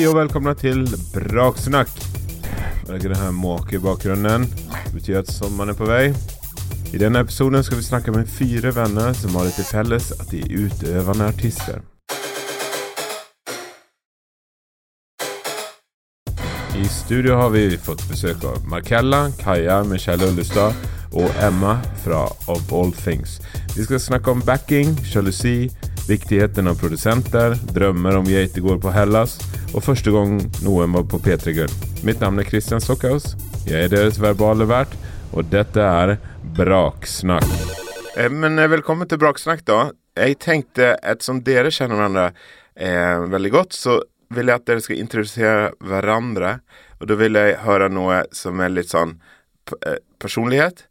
Hej och välkomna till Braksnack. Jag lägger. Det betyder att sommaren är på väg. I denne episoden skal vi snakke med fire venner som har det til felles at de er utøvende artister. I studio har vi fått besøk av Markella, Kaja, Michelle Ullestad og Emma fra Of All Things. Vi skal snakke om backing, sjalusi, viktigheten av produsenter, drømmer om geitegård på Hellas, og første gang noen var på P3 Gull. Mitt navn er Christian Stockhaus. Jeg er deres verbale vert, og dette er Braksnakk. Eh, men eh, velkommen til Braksnakk, da. Jeg tenkte, ettersom dere kjenner hverandre eh, veldig godt, så vil jeg at dere skal introdusere hverandre. Og da vil jeg høre noe som er litt sånn eh, personlighet,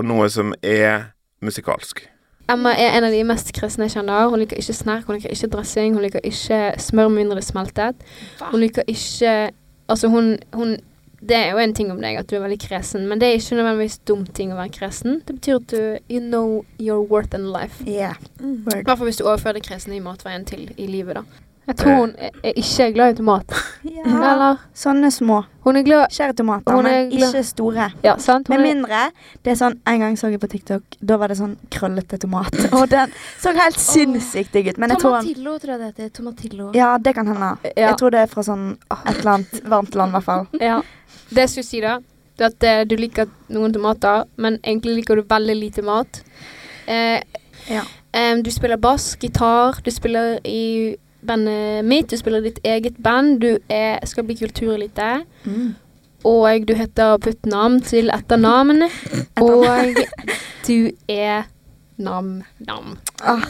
og noe som er musikalsk. Emma er en av de mest kristne jeg kjenner. Hun liker ikke snerk, hun liker ikke dressing, hun liker ikke smør med mindre det er smeltet. Hun liker ikke Altså, hun, hun Det er jo en ting om deg at du er veldig kresen, men det er ikke nødvendigvis dum ting å være kresen. Det betyr at du you know your worth in life. Yeah. I Word. hvert fall hvis du overfører det kresne i matveien til i livet, da. Jeg tror hun er, er ikke glad i tomat. Ja. Eller Sånne små. Hun er glad Skjære tomater, Hun er men glad- ikke store. Ja, sant? Hun Med mindre det er sånn En gang så jeg på TikTok, da var det sånn krøllete tomat. Og den så helt sinnssykt digg ut. Men jeg tror Tomatillo, tror jeg det heter. Tomatillo. Ja, det kan hende. ja, Jeg tror det er fra sånn et eller annet varmt land, i hvert fall. ja. Det jeg skulle si, da, det er at eh, du liker noen tomater, men egentlig liker du veldig lite mat. Eh, Ja. Um, du spiller bass, gitar, du spiller i bandet mitt, du spiller ditt eget band, du er, skal bli kulturelite, og du heter Putnam til etternavn, og du er Nam-Nam. Ah,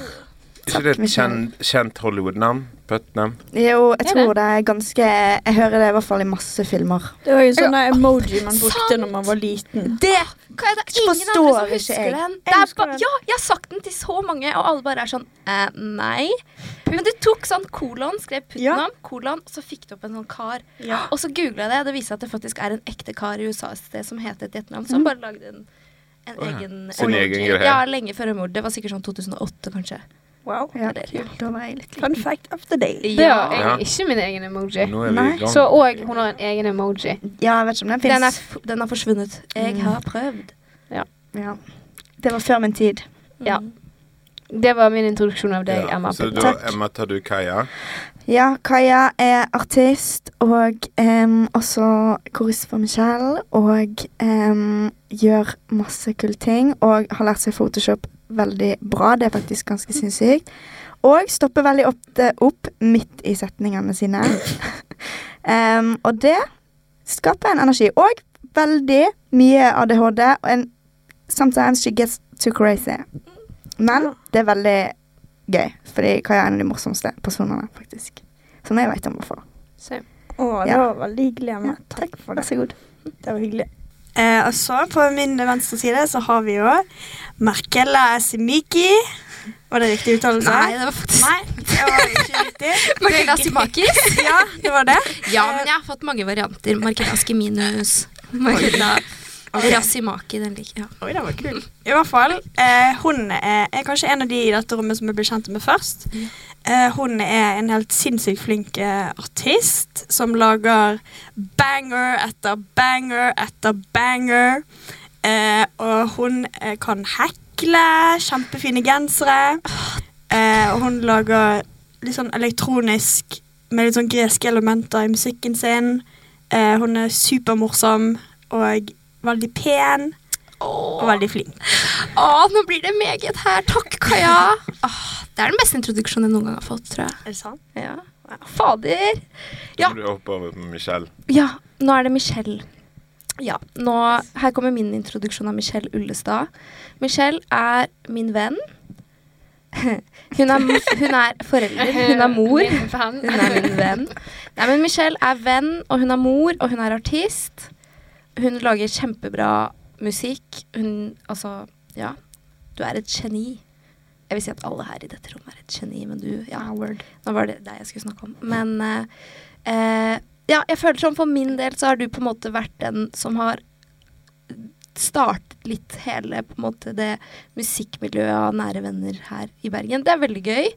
Er ikke det et kjent, kjent Hollywood-navn? Putnam? jo, jeg tror det er ganske Jeg hører det i hvert fall i masse filmer. Det var jo sånn der emoji man brukte når man var liten. Det hva er det ingen Forstår andre som ikke husker jeg. den. Jeg Det er husker ba, den. ja, jeg har sagt den til så mange, og alle bare er sånn eh, Nei. Men du tok sånn kolon, skrev Ja. Putnam, kolon, så fikk du opp en sånn kar. Ja. Og så googla jeg det, og det viser at det faktisk er en ekte kar i USA et sted som heter et etternavn, som bare lagde en, en Å ja. egen Sin emoji. egen greie. Ja, lenge før mord. Det var sikkert sånn 2008, kanskje. Wow. Ja, det er kult. Da var jeg litt Fun fact of the day. Ja. jeg ikke min egen emoji. Er. Så, òg hun har en egen emoji. Ja, jeg vet ikke om den er, fins. den har forsvunnet. Jeg Mm. har prøvd. Ja. Det var før min tid. Ja. Det var min introduksjon av deg, Ja, Emma. Så da. Emma, tar du Kaja? Ja, Kaja er artist og um, også korist for Michelle. Og um, gjør masse kule ting. Og har lært seg Photoshop veldig bra. Det er faktisk ganske sinnssykt. Og stopper veldig ofte opp midt i setningene sine. um, og det skaper en energi. Og veldig mye ADHD. Og en, sometimes she gets too crazy. Men det er veldig gøy, fordi Kaja er en av de morsomste personene, faktisk. Som jeg vet om, å hvert Å, det Ja. var veldig hyggelig. Ja, Takk for Vær det. så god. Det var hyggelig. Eh, og så på min venstre side så har vi jo Markella Simiki. Var det riktig uttalelse? Nei, det var faktisk Nei, det var ikke riktig. Markella Simakis. Ja, det var det. Ja, men jeg har fått mange varianter. Markella Skiminus. Markella Rasimaki. Den liker jeg. Ja. Oi, den var kul. I hvert fall, eh, hun er, er kanskje en av de i dette rommet som jeg ble kjent med først. Ja. Eh, hun er en helt sinnssykt flink eh, artist som lager banger etter banger etter banger. Eh, og hun eh, kan hekle, kjempefine gensere. Eh, og hun lager litt sånn elektronisk med litt sånn greske elementer i musikken sin. Eh, hun er supermorsom og veldig pen og veldig flink. Å, nå blir det meget her. Takk, Kaja. Det er den beste introduksjonen jeg noen gang har fått, tror jeg. Er det sant? Ja. Fader. Ja. Nå må du hoppe over på Michelle. Ja, nå er det Michelle. Ja, nå, Her kommer min introduksjon av Michelle Ullestad. Michelle er min venn. Hun er, hun er forelder, hun er mor. Hun er min venn. Nei, men Michelle er venn, og hun er mor, og hun er artist. Hun lager kjempebra musikk. Hun Altså, ja. Du er et geni. Jeg vil si at alle her i dette rommet er et geni, men du Ja, word. Nå var det deg jeg skulle snakke om. Men uh, uh, ja, jeg føler som for min del så har du på en måte vært den som har startet litt hele på en måte det musikkmiljøet av nære venner her i Bergen. Det er veldig gøy.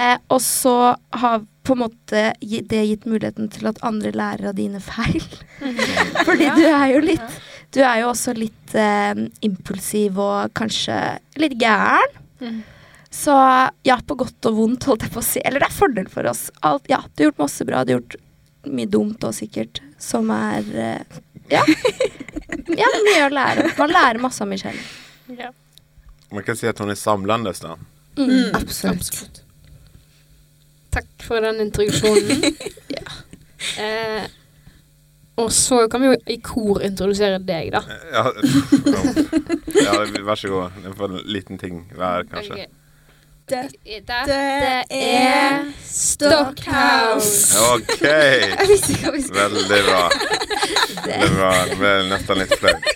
Eh, og så har på en måte det gitt muligheten til at andre lærer av dine feil. Fordi du er jo litt Du er jo også litt eh, impulsiv og kanskje litt gæren. Mm. Så ja, på godt og vondt, holdt jeg på å si. Eller det er fordel for oss. Alt, ja, du har gjort masse bra. Du har gjort mye dumt òg, sikkert. Som er eh, ja. ja, mye å lære. Man lærer masse av Michelle. Ja. Man kan si at hun er samlende. Da. Mm. Absolutt. Takk for den introduksjonen. ja. eh, og så kan vi jo i kor introdusere deg, da. Ja, ja, vær så god. Det får en liten ting hver, kanskje. Ok. Det- Dette er Stockhouse. OK! Veldig bra. det. Var vel nesten litt flaut.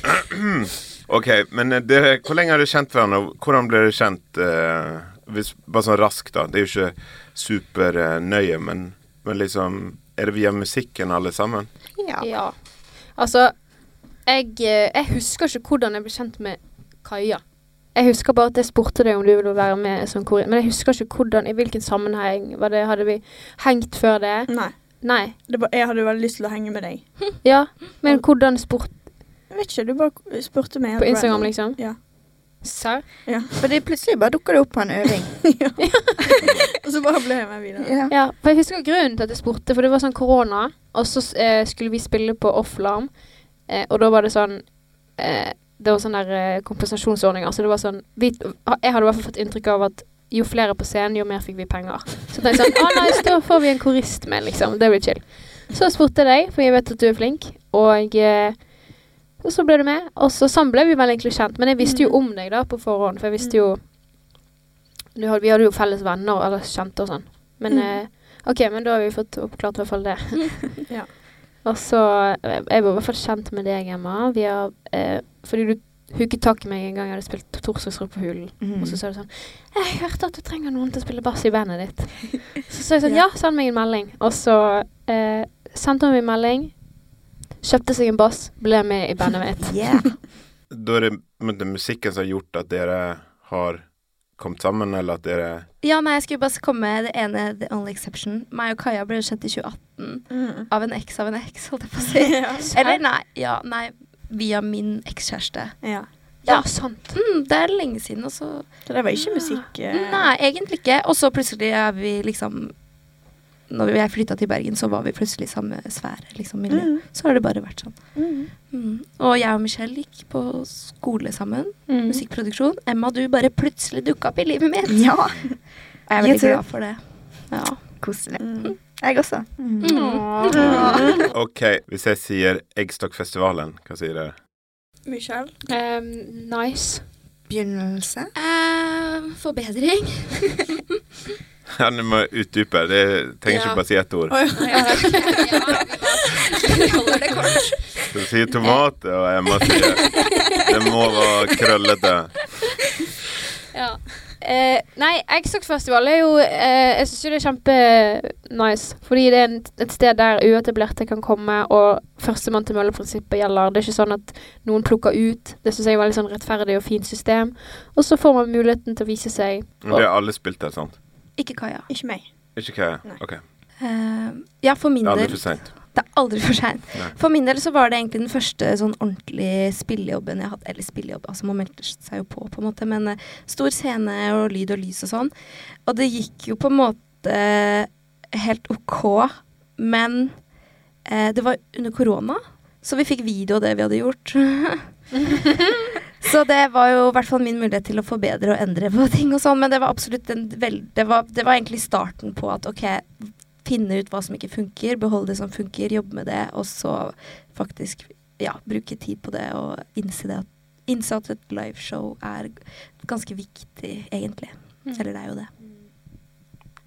OK, men eh, dere, hvor lenge har dere kjent hverandre? og Hvordan ble dere kjent? Eh, hvis, bare sånn raskt, da. Det er jo ikke supernøye, men, men liksom Er det via musikken alle sammen? Ja. Ja. Altså, jeg, eh, jeg husker ikke hvordan jeg ble kjent med Kaja. Jeg husker bare at jeg spurte deg om du ville være med som kor... Men jeg husker ikke hvordan, i hvilken sammenheng. Var det, hadde vi hengt før det? Nei. Nei. Det var, jeg hadde veldig lyst til å henge med deg. Ja, men hvordan spurt Jeg vet ikke, du bare spurte meg. på Instagram, liksom? Ja. Serr? Fordi plutselig bare dukker det opp på en øving. ja. Og så bare ble jeg med videre. Ja. Ja, for jeg husker grunnen til at jeg spurte, for det var sånn korona, og så eh, skulle vi spille på Offlarm, eh, og da var det sånn eh, Det var sånne eh, kompensasjonsordninger, så det var sånn vi, Jeg hadde i hvert fall fått inntrykk av at jo flere på scenen, jo mer fikk vi penger. Så tenkte jeg sånn Å nei, så da får vi en korist med, liksom. Det blir chill. Så spurte jeg deg, for jeg vet at du er flink, og eh, og så ble du med. Og så sånn ble vi vel egentlig kjent. Men jeg visste jo om deg da på forhånd, for jeg visste jo hadde, Vi hadde jo felles venner eller kjente og sånn. Men Mm. eh, OK, men da har vi fått oppklart i hvert fall det. Ja. Og så eh, Jeg var i hvert fall kjent med deg, Emma. Vi har, eh, fordi du hooket tak i meg en gang jeg hadde spilt Torsdagsrock på Hulen. Mm. Og så sa du sånn 'Jeg hørte at du trenger noen til å spille bass i bandet ditt.' Så sa jeg sånn 'Ja, send meg en melding.' Og så eh, sendte hun meg en melding. Kjøpte seg en bass, ble med i bandet mitt. Yeah. Da er det men det er musikken som har gjort at dere har kommet sammen, eller at dere Ja, nei, jeg skulle bare komme med det ene, the only exception. Meg og Kaja ble kjent i 2018 Mm. av en eks av en eks, holdt jeg på å si. ja. Eller nei, ja, nei, via min ekskjæreste. ja. Ja, sant. Mm, det er lenge siden, og så Så det var ikke musikk eh, Nei, egentlig ikke. Og så plutselig er vi liksom Når jeg flytta til Bergen, så var vi plutselig i samme sfære, liksom. Mm. Så har det bare vært sånn. Mm. Mm. Og jeg og Michelle gikk på skole sammen. Mm. Musikkproduksjon. Emma, du bare plutselig dukka opp i livet mitt. ja. Jeg er veldig glad for det. Ja. Koselig. Mm. Jeg også. Mm. OK, hvis jeg sier Eggstokkfestivalen, hva sier dere? Michelle? Um, nice. Begynnelse. Uh, forbedring. Ja, Nå må utdype. Det trenger Ja. ikke bare si ett ord. Du sier tomat, og Emma sier det må være krøllete. Ja. Eh, nei, Eggstokkfestival er jo eh, Jeg syns jo det er kjempenice. Fordi det er en, et sted der uetablerte kan komme, og førstemann til mølle-prinsippet gjelder. Det er ikke sånn at noen plukker ut. Det syns jeg er veldig sånn rettferdig og fint system. Og så får man muligheten til å vise seg. Og det har alle spilt der, sant? Ikke Kaja. Ikke meg. Ikke Kaja. Nei. OK. Uh, ja, for min Det er aldri del for seint. Det er aldri for seint. For min del så var det egentlig den første sånn ordentlige spillejobben jeg hadde. Eller spillejobb, altså man meldte seg jo på, på en måte. Men uh, stor scene og lyd og lys og sånn. Og det gikk jo på en måte helt OK, men uh, det var under korona. Så vi fikk video av det vi hadde gjort. så det var jo i hvert fall min mulighet til å forbedre og endre på ting og sånn. Men det var absolutt en vel, det, var, det var egentlig starten på at OK, finne ut hva som ikke funker, beholde det som funker, jobbe med det, og så faktisk ja, bruke tid på det og innse, det at, innse at et liveshow er ganske viktig, egentlig. Eller det er jo det.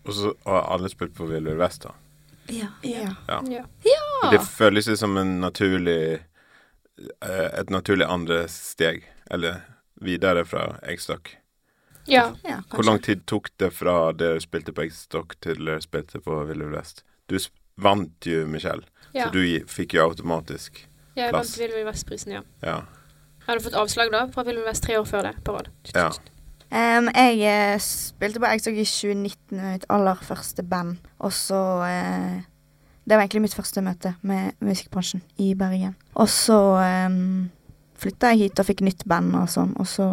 Og så har alle spilt på Vill Vill Vest, da. Ja. Ja. Ja. Det føles som en naturlig eh, Et naturlig andre steg, eller videre fra Eggstock? ja. Ja, Hvor lang tid tok det fra dere spilte på Eggstock til dere spilte på Ville Vill Vest? Du sp- vant jo, Michelle, ja. så du fikk jo automatisk Jeg plass. vant Ville Vill Vest-prisen, ja. Ja. Jeg hadde fått avslag da fra Ville Vill Vest tre år før det på rad. Ja. Um, jeg eh, spilte på Eggstock i 2019 med mitt aller første band. Og så uh, Det var egentlig mitt første møte med musikkbransjen i Bergen. Og så um, flytta jeg hit og fikk nytt band og sånn, og så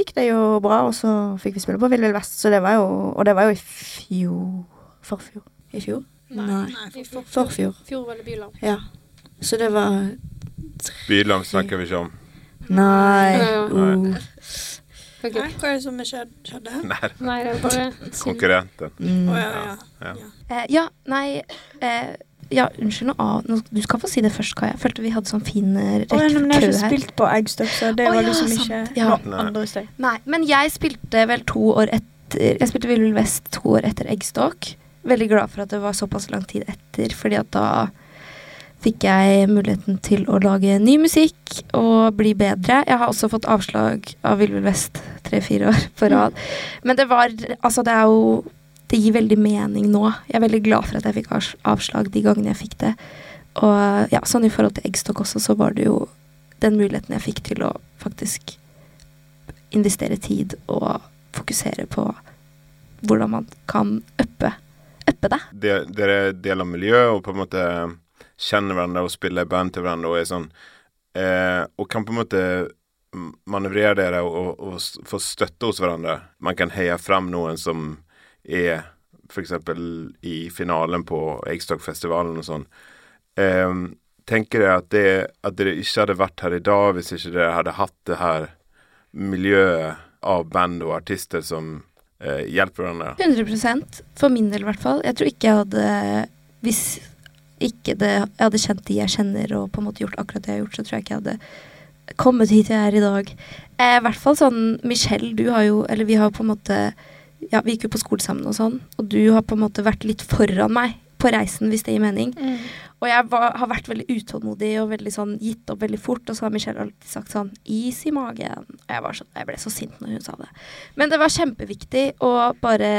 gikk det jo bra, og så fikk vi spille på Vill Vill Vest, så det var jo Og det var jo i fjor Forfjor. I fjor? Nei. Nei. for- Forfjor. Fjor var det Byland. Ja. Så det var Byland snakker vi ikke om. Nei. Nei. Uh. Okay. Nei, hva er det som skjedde? Nei, Nei, det er bare konkurrenten. Mm. Oh, ja, ja. Ja. ja. Eh, ja, nei eh, Ja, unnskyld noe Du skal få si det først, Kaja. Jeg følte vi hadde sånn fin eh, kø her. men jeg har ikke her. spilt på Eggstock, så det Å, var ja, liksom sant. ikke Ja. noe andre steg. Nei, men jeg spilte vel to år etter Jeg spilte Vill Vest to år etter Eggstock. Veldig glad for at det var såpass lang tid etter, fordi at da fikk jeg muligheten til å lage ny musikk og bli bedre. Jeg har også fått avslag av Vill Vill Vest tre-fire år på rad. Men det var Altså, det er jo Det gir veldig mening nå. Jeg er veldig glad for at jeg fikk avslag de gangene jeg fikk det. Og ja, sånn i forhold til Eggstock også, så var det jo den muligheten jeg fikk til å faktisk investere tid og fokusere på hvordan man kan uppe, uppe det. De, dere deler miljø og på en måte kjenner hverandre og spiller band til hverandre og er sånn eh, Og kan på en måte manøvrere dere og, og, og få støtte hos hverandre. Man kan heie fram noen som er f.eks. i finalen på Eggstock-festivalen og sånn. Um, tenker dere at, det, at dere ikke hadde vært her i dag hvis ikke dere hadde hatt det her miljøet av band og artister som eh, hjelper hverandre? 100 For min del, i hvert fall. Jeg tror ikke jeg hadde Hvis ikke det, jeg hadde kjent de jeg kjenner, og på en måte gjort akkurat det jeg har gjort, så tror jeg ikke jeg hadde kommet hit jeg er i dag. Eh, I hvert fall sånn Michelle, du har jo Eller vi har jo på en måte Ja, vi gikk jo på skole sammen og sånn, og du har på en måte vært litt foran meg på reisen, hvis det gir mening. Mm. Og jeg var, har vært veldig utålmodig og veldig sånn gitt opp veldig fort. Og så har Michelle alltid sagt sånn is i magen. Og jeg, var sånn, jeg ble så sint når hun sa det. Men det var kjempeviktig å bare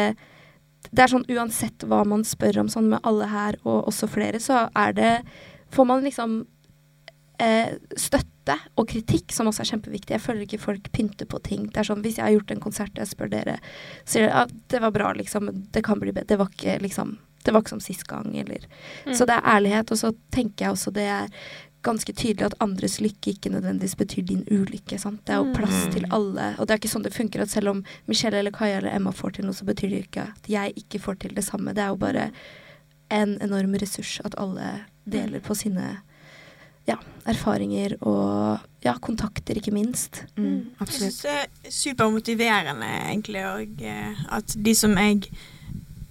Det er sånn uansett hva man spør om sånn med alle her, og også flere, så er det Får man liksom eh, støtte og kritikk, som også er kjempeviktig. Jeg føler ikke folk pynter på ting. Det er sånn, Hvis jeg har gjort en konsert og jeg spør dere, sier dere at det var bra, liksom. Det kan bli bedre. Det var ikke liksom Det var ikke som sist gang, eller Mm. så det er ærlighet, og så tenker jeg også det er ganske tydelig at andres lykke ikke nødvendigvis betyr din ulykke. Sant? Det er jo Mm. plass til Mm. alle. Og det er ikke sånn det funker at selv om Michelle eller Kaja eller Emma får til noe, så betyr det ikke at jeg ikke får til det samme. Det er jo bare en enorm ressurs at alle deler på sine ja, erfaringer og ja, kontakter, ikke minst. Mm, Jeg absolutt. syns det er supermotiverende, egentlig, og eh, at de som jeg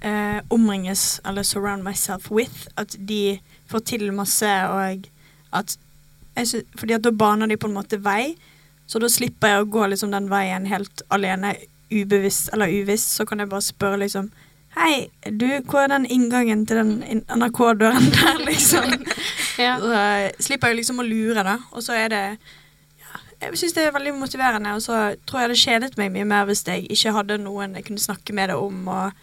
eh, omringes, eller surround myself with, at de får til masse, og at jeg sy Fordi at da baner de på en måte vei, så da slipper jeg å gå liksom den veien helt alene, ubevisst eller uvisst, så kan jeg bare spørre liksom Hei, du, hvor er den inngangen til den NRK-døren der, liksom? Ja. Så eh, slipper jeg liksom å lure, da. Og så er det ja, Jeg syns det er veldig motiverende, og så tror jeg det kjedet meg mye mer hvis jeg ikke hadde noen jeg kunne snakke med det om og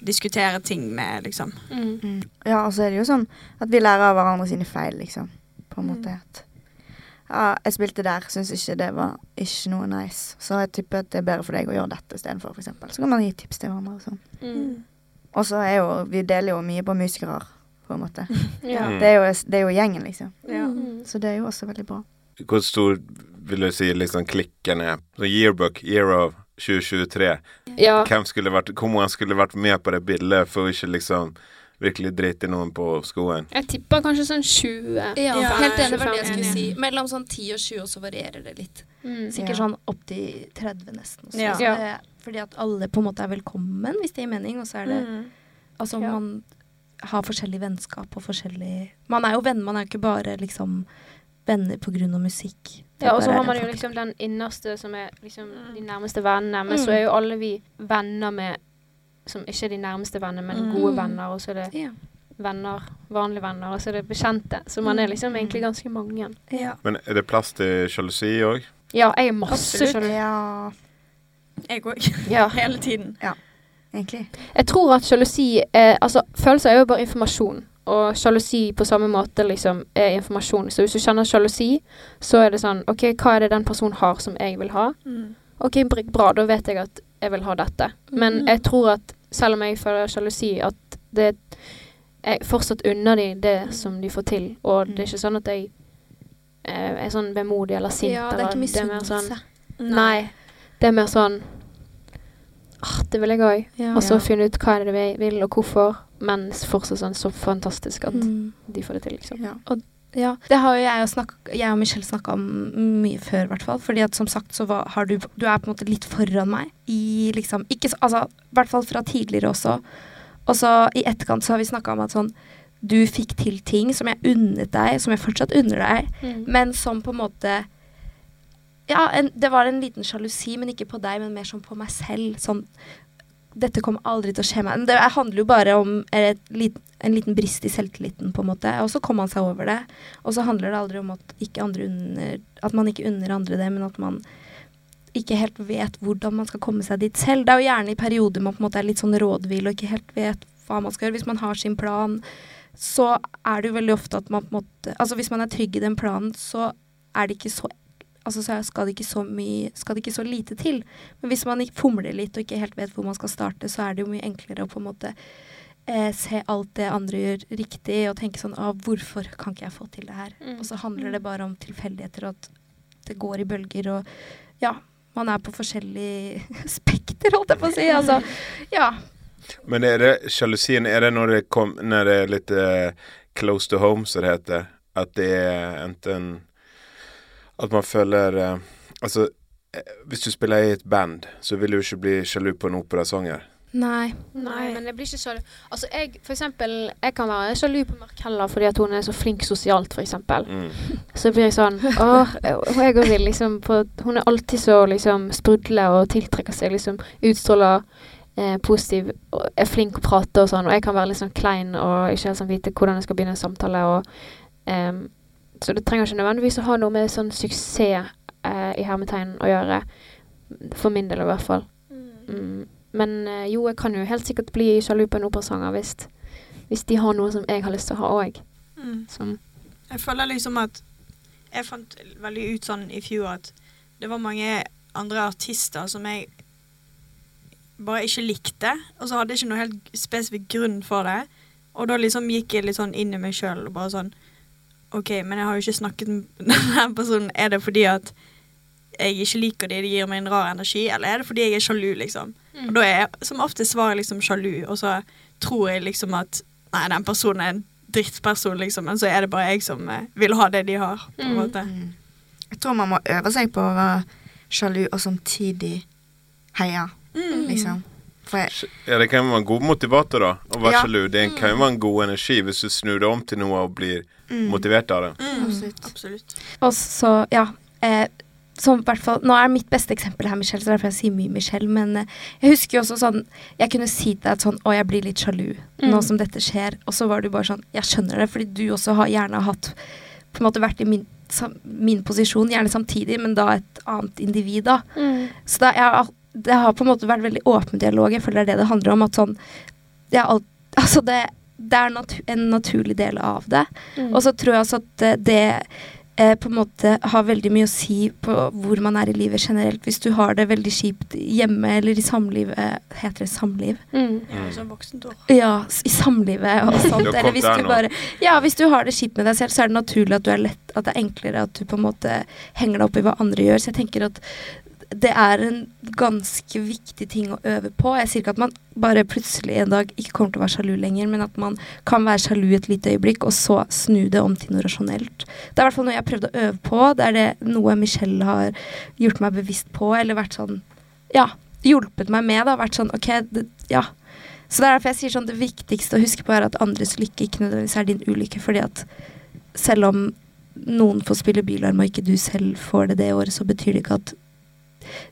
diskutere ting med, liksom. Mm. Mm. Ja, og så er det jo sånn at vi lærer av hverandre sine feil, liksom. På en Mm. måte at Ja, jeg spilte der, syns ikke det var ikke noe nice. Så jeg tipper at det er bedre for deg å gjøre dette istedenfor, f.eks. Så kan man gi tips til hverandre og sånn. Mm. Og så er jo Vi deler jo mye på musikere, på en måte. Ja. Mm. Det er jo, det er jo gjengen, liksom. Ja. Mm. Så det er jo også veldig bra. Hvor stor vil du si liksom klikken er? Så yearbook, year of 2023. ja. Hvem skulle vært, hvor mange skulle vært med på det bildet for å ikke liksom virkelig drite noen på skoen? Jeg tippa kanskje sånn 20. Ja, Ja, helt enig var det jeg skulle si. Mellom sånn 10 og 20, og så varierer det litt. Mm. Sikkert Ja. sånn opp til 30 nesten. Også. Ja. Ja. fordi at alle på en måte er velkommen, hvis det gir mening. Og så er det Mm. Altså, Ja. man har forskjellig vennskap og forskjellig Man er jo venner, man er jo ikke bare liksom venner på grunn av musikk. Ja, og så har man jo liksom den innerste som er liksom Mm. de nærmeste vennene, men Mm. så er jo alle vi venner med som ikke er de nærmeste vennene, men Mm. gode venner, og så er det yeah. venner, vanlige venner, og så er det bekjente. Så man er Mm. liksom egentlig ganske mange. ja. Men er det plass til sjalusi òg? Ja, jeg er masse Absolutt. sjalu. Ja, Jeg òg. Ja. Hele tiden. egentlig. Jeg tror at sjalusi Altså, følelser er jo bare informasjon. Og sjalusi på samme måte liksom er informasjon. Så hvis du kjenner sjalusi, så er det sånn OK, hva er det den personen har som jeg vil ha? Mm. OK, bra, da vet jeg at jeg vil ha dette. Men mm. jeg tror at selv om jeg føler sjalusi, at det Jeg fortsatt unner de det som de får til. Og det er ikke sånn at jeg eh, er sånn vemodig eller sint. Ja, det er eller ikke mer sånn misunnelse. Nei. Det er mer sånn ah, Det vil jeg òg. Ja. Og så finne ut hva er det vi vil, og hvorfor. Men fortsatt sånn så fantastisk at Mm. de får det til, liksom. Ja. Ja, det har jo jeg og, snakk- jeg og Michelle snakka om mye før, i hvert fall. Fordi at som sagt så var, har du Du er på en måte litt foran meg i liksom ikke, så- Altså, i hvert fall fra tidligere også. Og så i etterkant så har vi snakka om at sånn Du fikk til ting som jeg unnet deg, som jeg fortsatt unner deg, Mm. men som på en måte Ja, en, det var en liten sjalusi, men ikke på deg, men mer sånn på meg selv. Sånn Dette kommer aldri til å skje meg. Det handler jo bare om et lit, en liten brist i selvtilliten, på en måte. Og så kom han seg over det. Og så handler det aldri om at, unner, at man ikke unner andre det, men at man ikke helt vet hvordan man skal komme seg dit selv. Det er jo gjerne i perioder man på en måte er litt sånn rådvill og ikke helt vet hva man skal gjøre. Hvis man har sin plan, så er det jo veldig ofte at man på en måte Altså hvis man er trygg i den planen, så er det ikke så Altså så skal det ikke så mye Skal det ikke så lite til. Men hvis man ikke fomler litt og ikke helt vet hvor man skal starte, så er det jo mye enklere å på en måte eh, se alt det andre gjør riktig, og tenke sånn ah, Hvorfor kan ikke jeg få til det her? Mm. Og så handler det bare om tilfeldigheter, og at det går i bølger, og ja. Man er på forskjellig spekter, holdt jeg på å si. Altså, ja. Men er det sjalusien Er det når det, kom, når det er litt eh, close to home, som det heter? At det er enten At man føler eh, Altså, eh, hvis du spiller i et band, så vil du ikke bli sjalu på en operasanger. Nei. Nei, men jeg blir ikke sjalu. Altså, jeg, for eksempel, jeg kan være sjalu på Markella fordi at hun er så flink sosialt, for eksempel. Mm. Så blir jeg sånn Åh, jeg også vil liksom på, Hun er alltid så liksom sprudle og tiltrekker seg, liksom utstråler eh, positiv og er flink å prate og sånn, og jeg kan være litt sånn klein og ikke helt sånn vite hvordan jeg skal begynne en samtale og ehm, Så det trenger ikke nødvendigvis å ha noe med sånn suksess eh, i hermetegn å gjøre. For min del i hvert fall. Mm. Men eh, jo, jeg kan jo helt sikkert bli sjalu på en operasanger hvis, hvis de har noe som jeg har lyst til å ha òg. Mm. Jeg føler liksom at Jeg fant veldig ut sånn i fjor at det var mange andre artister som jeg bare ikke likte, og så hadde jeg ikke noe helt spesifikk grunn for det. Og da liksom gikk jeg litt sånn inn i meg sjøl og bare sånn OK, men jeg har jo ikke snakket med denne personen. Er det fordi at jeg ikke liker de, det gir meg en rar energi, eller er det fordi jeg er sjalu, liksom? Og da er som ofte svaret liksom sjalu, og så tror jeg liksom at nei, den personen er en drittperson, liksom, men så er det bare jeg som eh, vil ha det de har, på en Mm. måte. Jeg tror man må øve seg på å være sjalu og samtidig heie, Mm. liksom. Jeg, Ja, det kan jo være en god motivator, da. Å være Ja. sjalu. Det kan jo være en god energi hvis du snur deg om til noe og blir mm, motivert av det. Mm. Absolutt. Absolutt. Og så, ja. Eh, som hvert fall, Nå er mitt beste eksempel her Michelle, så derfor jeg sier mye Michelle. Men eh, jeg husker jo også sånn Jeg kunne si til deg at sånn Å, jeg blir litt sjalu nå Mm. som dette skjer. Og så var du bare sånn Jeg skjønner det, fordi du også har gjerne hatt På en måte vært i min, min posisjon, gjerne samtidig, men da et annet individ, da. Så det, jeg, har- det har på en måte vært veldig åpen dialog. Jeg føler det er det det handler om. At sånn alt, Altså, det, det er natu en naturlig del av det. Mm. Og så tror jeg også at eh, det eh, på en måte har veldig mye å si på hvor man er i livet generelt. Hvis du har det veldig kjipt hjemme eller i samlivet Heter det samliv? Mm. Ja, som voksent år. Ja, i samlivet og sånt. Eller hvis du bare Ja, hvis du har det kjipt med deg selv, så er det naturlig at du er lett At det er enklere at du på en måte henger deg opp i hva andre gjør. Så jeg tenker at det er en ganske viktig ting å øve på. Jeg sier ikke at man bare plutselig en dag ikke kommer til å være sjalu lenger, men at man kan være sjalu et lite øyeblikk, og så snu det om til noe rasjonelt. Det er i hvert fall noe jeg har prøvd å øve på. Det er det noe Michelle har gjort meg bevisst på, eller vært sånn Ja, hjulpet meg med. Da, vært sånn OK, det, ja. Så det er derfor jeg sier sånn det viktigste å huske på er at andres lykke ikke nødvendigvis er din ulykke, fordi at selv om noen får spille bilarm og ikke du selv får det det året, så betyr det ikke at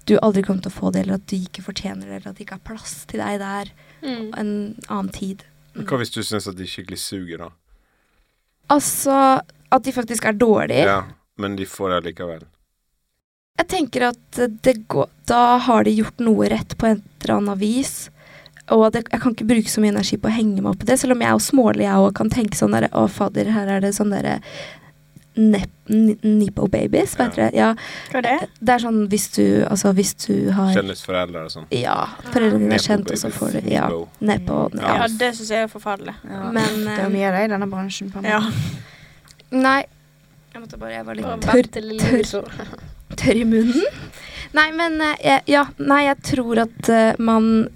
du aldri kommer til å få det, eller at du ikke fortjener det, eller at det ikke er plass til deg der Mm. en annen tid. Mm. Hva hvis du syns at de skikkelig suger, da? Altså at de faktisk er dårlige. Ja, men de får det likevel. Jeg tenker at det går Da har de gjort noe rett på et eller annet vis. Og det, jeg kan ikke bruke så mye energi på å henge meg opp i det, selv om jeg er jo smålig, jeg òg kan tenke sånn derre Å, fader, her er det sånn derre Nipo babies, vet Ja. dere? Ja, Hva er det? det er sånn hvis du Altså hvis du har Kjendisforeldre og sånn. Ja, foreldrene dine er kjent, og så får du Ja. Nepo. Ja. Ja, det syns jeg er forferdelig. Ja. Men det er eh, mye av det i denne bransjen. på Ja. Nei. Jeg måtte bare Jeg var litt tørr, til tørr i munnen. Nei, men eh, jeg, ja, nei, jeg tror at eh, man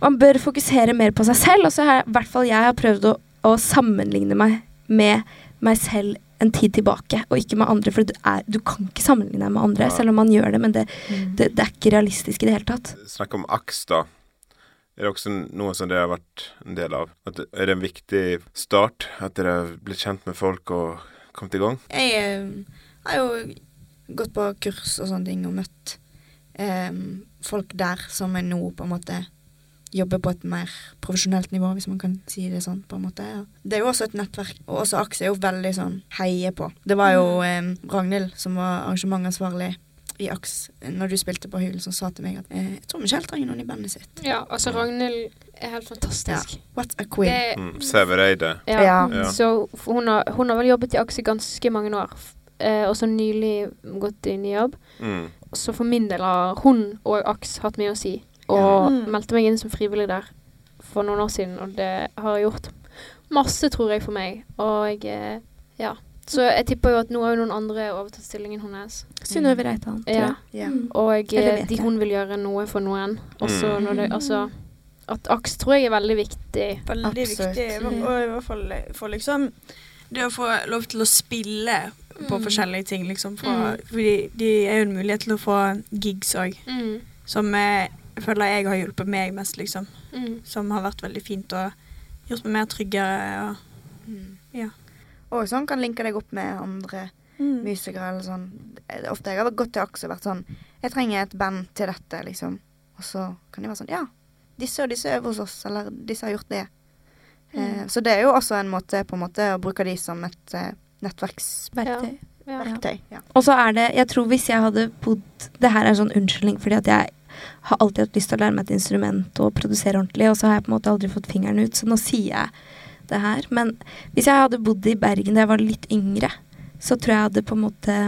Man bør fokusere mer på seg selv. Og så har i hvert fall jeg har prøvd å, å sammenligne meg med meg selv en tid tilbake, og ikke med andre. For du, er, du kan ikke sammenligne deg med andre, Ja. selv om man gjør det. Men det, Mm. det, det er ikke realistisk i det hele tatt. Snakk om AKS, da. Er det også noe som dere har vært en del av? At det, er det en viktig start? At dere har blitt kjent med folk og kommet i gang? Jeg eh, har jo gått på kurs og sånne ting og møtt eh, folk der som jeg nå på en måte jobber på et mer profesjonelt nivå, hvis man kan si det sånn. på en måte. Ja. Det er jo også et nettverk, og også AKS er jo veldig sånn heie på. Det var jo eh, Ragnhild som var arrangementansvarlig i AKS når du spilte på Hul, som sa til meg at eh, jeg tror Michelle trenger noen i bandet sitt. Ja, altså Ragnhild er helt fantastisk. What a queen. Det, Mm. Sævereide. ja. Ja. Ja. Så hun har, hun har vel jobbet i AKS i ganske mange år, eh, og så nylig gått inn i ny jobb. Mm. Så for min del har hun og Aks hatt mye å si. Og Mm. meldte meg inn som frivillig der for noen år siden, og det har jeg gjort masse, tror jeg, for meg. Og eh, ja. Så jeg tipper jo at nå har jo noen andre overtatt stillingen hennes. Synnøve Reitan, tror Ja. Ja. Mm. Og Eller eh, de, hun vil gjøre noe for noen. Også Mm. når det Altså at Aks tror jeg er veldig viktig. Veldig Absolutt. viktig. Og i hvert fall for liksom Det å få lov til å spille på Mm. forskjellige ting, liksom. For, Mm. Fordi de er jo en mulighet til å få gigs òg, Mm. som eh, jeg føler jeg har hjulpet meg mest, liksom. Mm. Som har vært veldig fint og gjort meg mer tryggere. Og, Mm. Ja. Og sånn kan linke deg opp med andre musikere eller sånn. Er Ofte jeg har gått til AKS og vært sånn Jeg trenger et band til dette, liksom. Og så kan de være sånn Ja, disse og disse øver hos oss, eller disse har gjort det. Eh, så det er jo også en måte på en måte å bruke de som et eh, nettverksverktøy. Verktøy. Ja. Ja. Og så er det Jeg tror hvis jeg hadde bodd Det her er en sånn unnskyldning, fordi at jeg har alltid hatt lyst til å lære meg et instrument og produsere ordentlig, og så har jeg på en måte aldri fått fingeren ut, så nå sier jeg det her. Men hvis jeg hadde bodd i Bergen da jeg var litt yngre, så tror jeg jeg hadde på en måte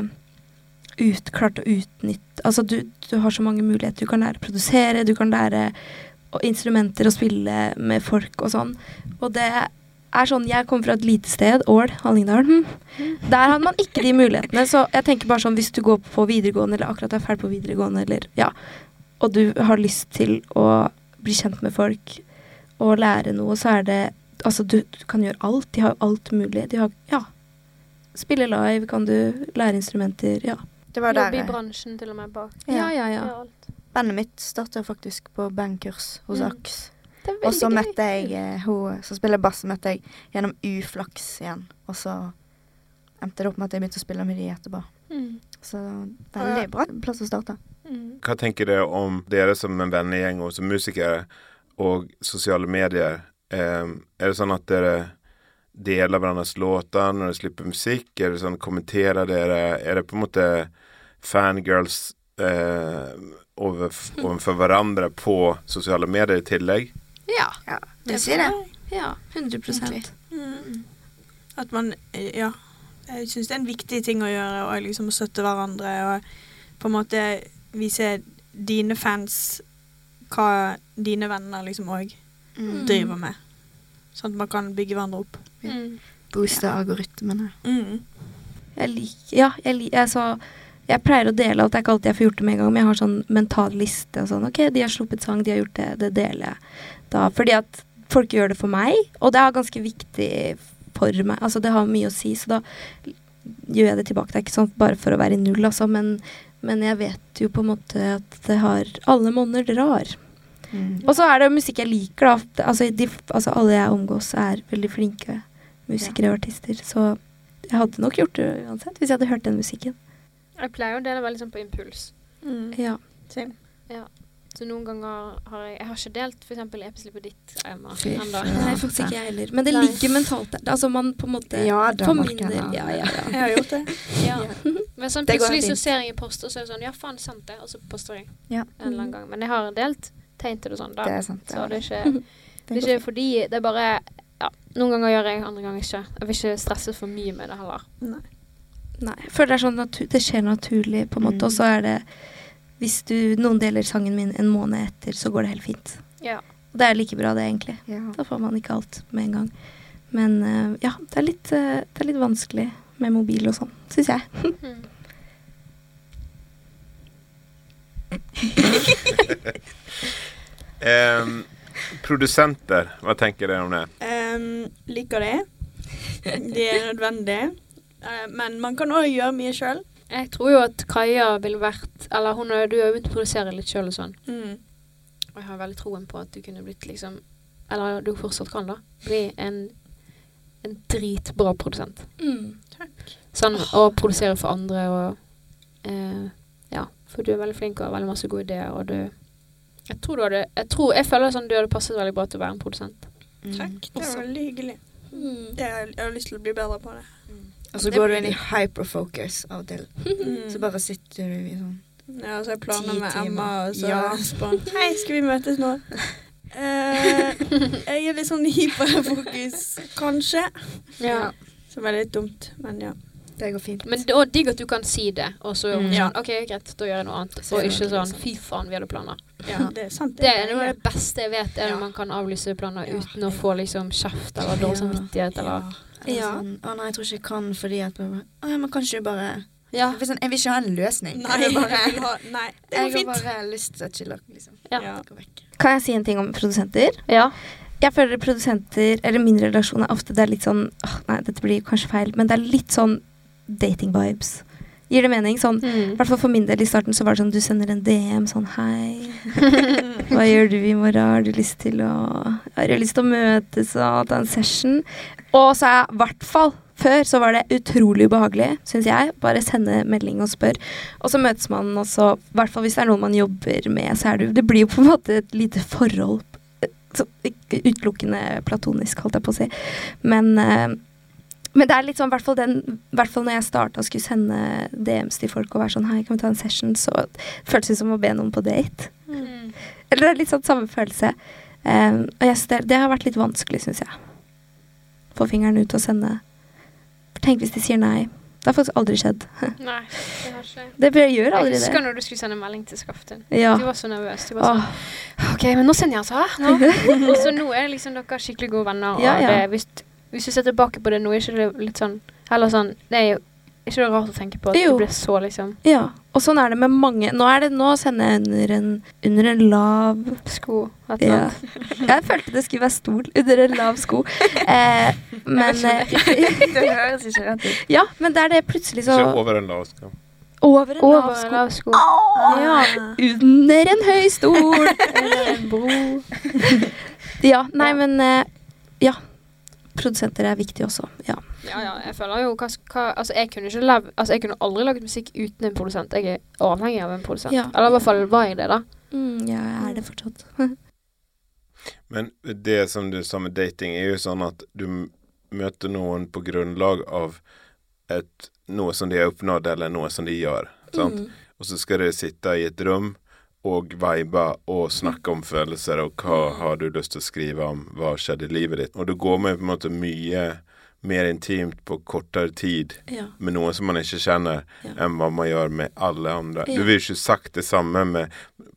ut, klart å utnytte Altså, du, du har så mange muligheter. Du kan lære å produsere, du kan lære instrumenter å spille med folk og sånn. Og det er sånn Jeg kommer fra et lite sted, Ål, Hallingdal. Hm. Der hadde man ikke de mulighetene. Så jeg tenker bare sånn hvis du går på videregående, eller akkurat er ferdig på videregående, eller ja, og du har lyst til å bli kjent med folk og lære noe, så er det Altså, du, du kan gjøre alt. De har alt mulig. De har Ja. Spille live, kan du lære instrumenter. Ja. Det var der Jobbe i bransjen til og med bak. Ja. ja, ja. Ja, bandet mitt starta faktisk på bandkurs hos Mm. AKS. Og så møtte jeg eh, hun som spiller bass, møtte jeg gjennom uflaks igjen. Og så endte det opp med at jeg begynte å spille med de etterpå. Mm. Så veldig bra plass å starte. Mm. Hva tenker dere om dere som en vennegjeng og som musikere og sosiale medier? Eh, er det sånn at dere deler hverandres låter når dere slipper musikk? Er det sånn kommenterer dere? Er det på en måte fangirls eh, over, overfor hverandre på sosiale medier i tillegg? Ja. Ja, vil si det. ja 100 Egentlig. Mm. At man Ja. Jeg syns det er en viktig ting å gjøre, og liksom å støtte hverandre. Og på en måte vise dine fans hva dine venner liksom òg Mm. driver med. Sånn at man kan bygge hverandre opp. Mm. Booste algoritmene. Mm. Jeg liker Ja, jeg, liker altså, jeg pleier å dele alt. Det er ikke alltid jeg får gjort det med en gang, men jeg har sånn mental liste og sånn. Ok, de har sluppet sang, de har gjort det. Det deler jeg da. Fordi at folk gjør det for meg, og det er ganske viktig for meg. Altså, det har mye å si, så da gjør jeg det tilbake. Det er ikke sånn bare for å være i null, altså, men, men jeg vet jo på en måte at det har Alle monner drar. Mm. Og så er det musikk jeg liker, da. Altså, de, altså alle jeg omgås, er veldig flinke musikere og artister. Så jeg hadde nok gjort det uansett, hvis jeg hadde hørt den musikken. Jeg pleier å dele veldig sånn på impuls. Mm. Ja. Same. Så noen ganger har jeg Jeg har ikke delt f.eks. Ditt, Emma, ennå. Nei, faktisk ikke jeg heller. Men det Nei. ligger mentalt der. Altså man på en måte Ja da, For man min kan Ja, ja, ja. Jeg har gjort det. Ja. Men sånn plutselig så ser jeg en post, og så er det sånn Ja, faen, sant det. Og så poster jeg Ja. en eller annen gang. Men jeg har delt tegn til det sånn, da. Det er sant. Så det er ikke, Det er ikke fordi Det er bare Ja, noen ganger gjør jeg, andre ganger ikke. Jeg vil ikke stresse for mye med det heller. Nei. Jeg føler det er sånn det skjer naturlig, på en måte. Mm. Og så er det Hvis du, noen deler sangen min en måned etter, så går det helt fint. Ja. Og det er like bra, det, egentlig. Ja. Da får man ikke alt med en gang. Men uh, ja, det er, litt, uh, det er litt vanskelig med mobil og sånn, syns jeg. Mm. Ehm, produsenter, hva tenker dere om det? Um, liker det. Det er nødvendig. Uh, men man kan òg gjøre mye sjøl. Jeg tror jo at Kaja ville vært Eller hun har, du har jo begynt å produsere litt sjøl og sånn. Mm. Og jeg har veldig troen på at du kunne blitt liksom Eller du fortsatt kan, da. Bli en, en dritbra produsent. Takk. Sånn å produsere for andre og eh, Ja. For du er veldig flink og har veldig masse gode ideer, og du Jeg tror du hadde Jeg, tror, jeg føler sånn du hadde passet veldig bra til å være en produsent. Mm. Takk. Det var veldig hyggelig. Mm. Det jeg har lyst til å bli bedre på det. Og så går du inn i det. hyperfocus av og til. Mm. Så bare sitter du i sånn Ja, og så jeg planer med. Emma, og så Ja. spør Hei, skal vi møtes nå? Eh, jeg er litt sånn hyperfokus, kanskje. Ja. Som er litt dumt, men ja. Det går fint. Men det er digg at du kan si det, og så Mm. sånn OK, greit, da gjør jeg noe annet. Og ikke sånn fy faen, vi hadde planer. ja. Det er sant. Det er noe av det beste jeg vet, er Ja. man kan avlyse planer Ja. uten å få liksom kjeft eller dårlig samvittighet eller Eller Ja. sånn Å nei, jeg tror ikke jeg kan fordi at Å ja, men kanskje du bare Ja. Jeg vil, sånn, jeg vil ikke ha en løsning. Nei, jeg bare, jeg bare, vil ha, nei, det jeg har fint. bare lyst til å chille, liksom. Ja. Ja. Kan jeg si en ting om produsenter? ja. Jeg føler produsenter, eller min relasjon er ofte det er litt sånn åh, Nei, dette blir kanskje feil, men det er litt sånn dating-vibes. Gir det mening? Sånn, I Mm. hvert fall for min del i starten så var det sånn du sender en DM sånn Hei, hva gjør du i morgen? Har du lyst til å Har du lyst til å møtes og ta en session? Og så er i hvert fall før så var det utrolig ubehagelig, syns jeg. Bare sende melding og spør. Og så møtes man, og så I hvert fall hvis det er noen man jobber med, så er det Det blir jo på en måte et lite forhold. eh, Så, ikke utelukkende platonisk, holdt jeg på å si. Men eh, men det er litt sånn, i hvert fall den, i hvert fall når jeg starta og skulle sende DMs til folk og være sånn Hei, kan vi ta en session? Så føltes det som å be noen på date. Mm. Eller det er litt sånn samme følelse. Um, og jeg, det, det har vært litt vanskelig, syns jeg. Få fingeren ut og sende. For tenk hvis de sier nei. Det har faktisk aldri skjedd. Nei, det har ikke Det bør- gjør Jeg aldri husker det. når du skulle sende melding til Skaften. Ja. Du var så nervøs. Du var sånn Åh, OK, men nå sender jeg altså. Nå. Og så nå er det liksom dere skikkelig gode venner. Og Ja, ja. Det, hvis, hvis du ser tilbake på det nå, er ikke det litt sånn Eller sånn Det er jo ikke det rart å tenke på at Jo. det ble så, liksom ja. Og sånn er det med mange. Nå er det nå sender jeg under en, under en lav sko. Ja. Jeg følte det skulle være stol under en lav sko. Eh, men eh, Det høres ikke rett ut. Ja, men det er det plutselig så Ikke over en lav sko. Over en lav Over en sko. lav sko. Ja, under en høy stol. Eller en bro. Ja, nei, Ja. men eh, Ja. Produsenter er viktig også. Ja. Ja, ja, jeg føler jo hva, hva Altså, jeg kunne ikke lev, Altså, jeg kunne aldri laget musikk uten en produsent. Jeg er avhengig av en produsent. Ja. Eller i hvert fall var jeg det, da. Mm, ja, jeg er det fortsatt. Men det som du sa med dating, er jo sånn at du møter noen på grunnlag av et, noe som de har oppnådd, eller noe som de gjør. Sant? Mm. Og så skal dere sitte i et rom og vibe og snakke om følelser, og hva har du lyst til å skrive om, hva skjedde i livet ditt. Og du går med på en måte mye mer intimt på kortere tid Ja. med noen som man ikke kjenner, Ja. enn hva man gjør med alle andre. Ja. Du vil ikke sagt det samme med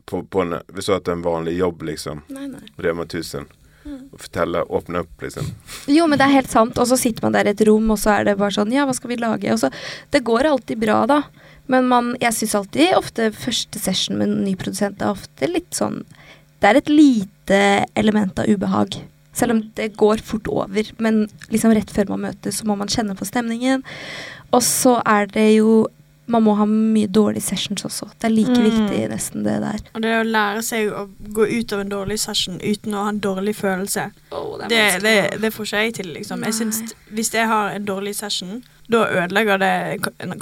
på, på en, Hvis du har hatt en vanlig jobb, liksom, Nei, nei. Rema 1000, Mm. og fortelle, åpne opp, liksom. Jo, men det er helt sant. Og så sitter man der i et rom, og så er det bare sånn Ja, hva skal vi lage? Og så Det går alltid bra, da. Men man Jeg syns alltid ofte første session med en ny produsent er ofte litt sånn Det er et lite element av ubehag. Selv om det går fort over. Men liksom rett før man møtes, så må man kjenne på stemningen. Og så er det jo Man må ha mye dårlige sessions også. Det er like Mm. viktig, nesten, det der. Og det å lære seg å gå ut av en dårlig session uten å ha en dårlig følelse, det, det, det får ikke jeg til, liksom. Jeg synes, hvis jeg har en dårlig session, da ødelegger det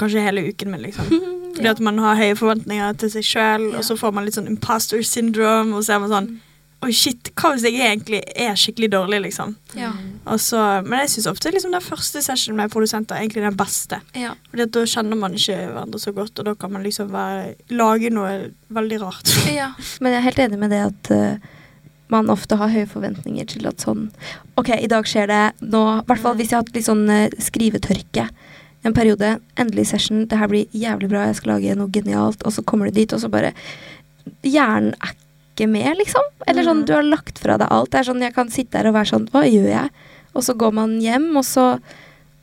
kanskje hele uken min, liksom. Fordi at man har høye forventninger til seg sjøl, Ja. og så får man litt sånn imposter syndrome, og så er man sånn Oi, shit, hva hvis jeg egentlig er skikkelig dårlig, liksom? Ja. Og så, men jeg syns ofte liksom den første sessionen med produsenter er egentlig den beste. ja. Fordi at da kjenner man ikke hverandre så godt, og da kan man liksom være, lage noe veldig rart. Ja, men jeg er helt enig med det at eh, man ofte har høye forventninger til at sånn Ok, i dag skjer det nå I hvert fall hvis jeg har hatt litt sånn eh, skrivetørke en periode. Endelig session. Det her blir jævlig bra. Jeg skal lage noe genialt. Og så kommer du dit, og så bare Hjernen er ikke med, liksom. Eller sånn, Mm. du har lagt fra deg alt. Det er sånn, Jeg kan sitte der og være sånn Hva gjør jeg? Og så går man hjem, og så,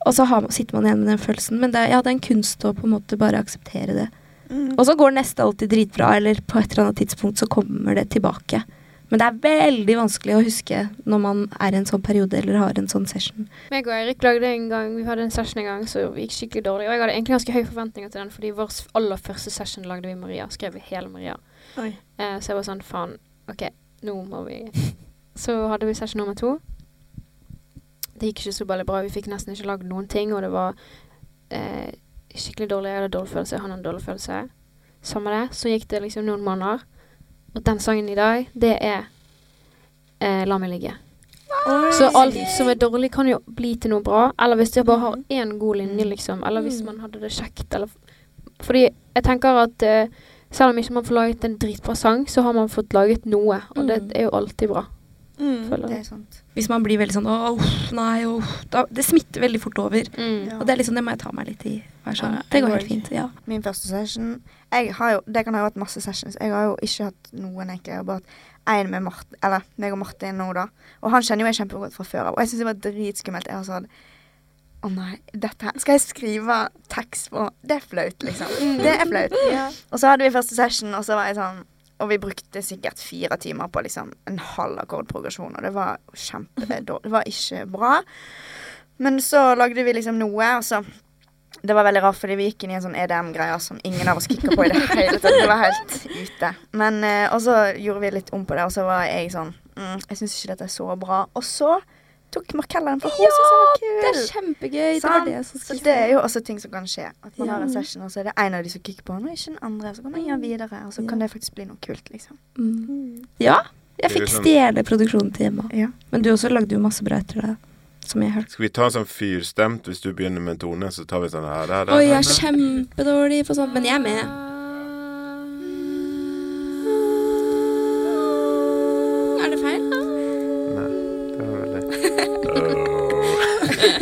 og så har, sitter man igjen med den følelsen. Men det, ja, det er en kunst å på en måte bare akseptere det. Mm. Og så går neste alltid dritbra, eller på et eller annet tidspunkt så kommer det tilbake. Men det er veldig vanskelig å huske når man er i en sånn periode eller har en sånn session. Meg og Eirik lagde en gang, vi hadde en session en gang som gikk skikkelig dårlig. Og jeg hadde egentlig ganske høye forventninger til den, fordi vår aller første session lagde vi Maria. Skrev vi hele Maria. Oi. Eh, så jeg var sånn, faen, OK, nå må vi Så hadde vi session nummer to. Det gikk ikke så veldig bra. Vi fikk nesten ikke lagd noen ting, og det var eh, skikkelig dårlig. Jeg hadde dårlig følelse, han hadde dårlig følelse. Samme det. Så gikk det liksom noen måneder, og den sangen i dag, det er eh, La meg ligge. Så alt som er dårlig, kan jo bli til noe bra. Eller hvis jeg bare har én god linje, liksom. Eller hvis man hadde det kjekt. Eller Fordi jeg tenker at eh, selv om ikke man får laget en dritbra sang, så har man fått laget noe. Og det Mm. er jo alltid bra. Mm. Det er sant. Hvis man blir veldig sånn åh, nei, åh da, Det smitter veldig fort over. Mm. Ja. Og det er liksom, det må jeg ta meg litt i. Være sånn, Ja, det går helt fint. Ja. Min første session jeg har jo, Det kan ha vært masse sessions. Jeg har jo ikke hatt noen, egentlig. Jeg har bare hatt én med Martin, eller meg og Martin nå, da. Og han kjenner jo jeg kjempegodt fra før av. Og jeg syns det var dritskummelt. Jeg har sånn Å nei, dette her Skal jeg skrive tekst på Det er flaut, liksom. Det er flaut. Og så hadde vi første session, og så var jeg sånn Og vi brukte sikkert fire timer på liksom en halv akkordprogresjon, og det var kjempedårlig. Det var ikke bra. Men så lagde vi liksom noe, og så Det var veldig rart, fordi vi gikk inn i en sånn EDM-greie som ingen av oss kicka på i det hele tatt. Det var helt ute. Men eh, Og så gjorde vi litt om på det, og så var jeg sånn mm, Jeg syns ikke dette er så bra. Og så tok Markella den, for hun Ja. Det er kjempegøy. Det er det Så det er jo også ting som kan skje. At man Ja. har en session, og så er det en av de som kicker på og ikke den andre. Så kan man gjøre videre, og så Ja. kan det faktisk bli noe kult, liksom. mm. Ja, jeg fikk sånn- stjele produksjonen til Emma. Ja. Men du også lagde jo masse bra etter det. Som jeg hørte. Skal vi ta en sånn fyrstemt hvis du begynner med en tone, så tar vi sånn her, her, her, Oi, jeg er kjempedårlig på sånt, men jeg er med.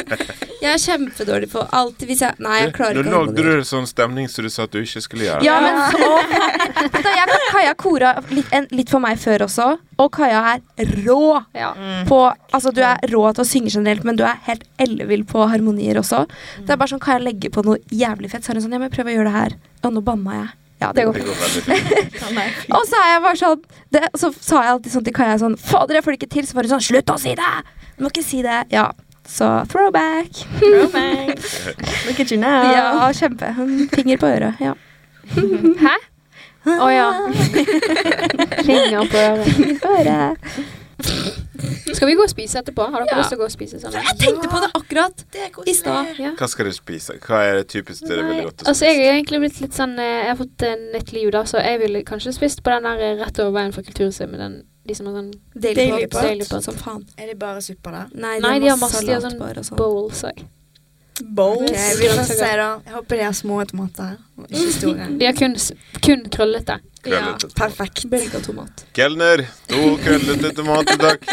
Jeg er kjempedårlig på alt hvis jeg Nei, jeg klarer ikke å lagde du du sånn stemning som du sa at du ikke skulle gjøre. Ja, men så jeg Kaja kora litt, en, litt for meg før også, og Kaja er rå Ja. på Altså, du er rå til å synge generelt, men du er helt ellevill på harmonier også. Det er bare sånn, Kaja legger på noe jævlig fett, så er hun sånn Ja, men prøv å gjøre det her. Ja, nå banna jeg. Ja, det går fint. Og så er jeg bare sånn det, Så sa jeg alltid sånn til Kaja sånn Fader, jeg får det ikke til. Så var hun sånn Slutt å si det! Du må ikke si det. Ja. Så throwback. Look at you now. Ja, kjempe. Finger på øret. Ja. Hæ? Å ja. Finger på øret. Finger på øret. Skal vi gå og spise etterpå? Har dere Ja. lyst til å gå og spise sammen? Jeg tenkte på det akkurat i stad. Ja. Hva skal dere spise? Hva er det typiske dere ville gått og Altså, jeg har er egentlig blitt litt sånn eh, Jeg har fått nytt liv, da, så jeg ville kanskje spist på den der rett over veien fra Kulturhuset med den de som har sånn Daily Daily pot. Daily pot. Som faen. Er det bare supper der? Nei, Nei, de har masse de har sånn og sånn. bowls òg. Bowls? Okay, vi får se, da. Jeg håper de har små tomater, ikke store. De har kun, kun krøllete. Krøllete. Perfekt. Belga tomat. Kelner, to krøllete tomater, takk.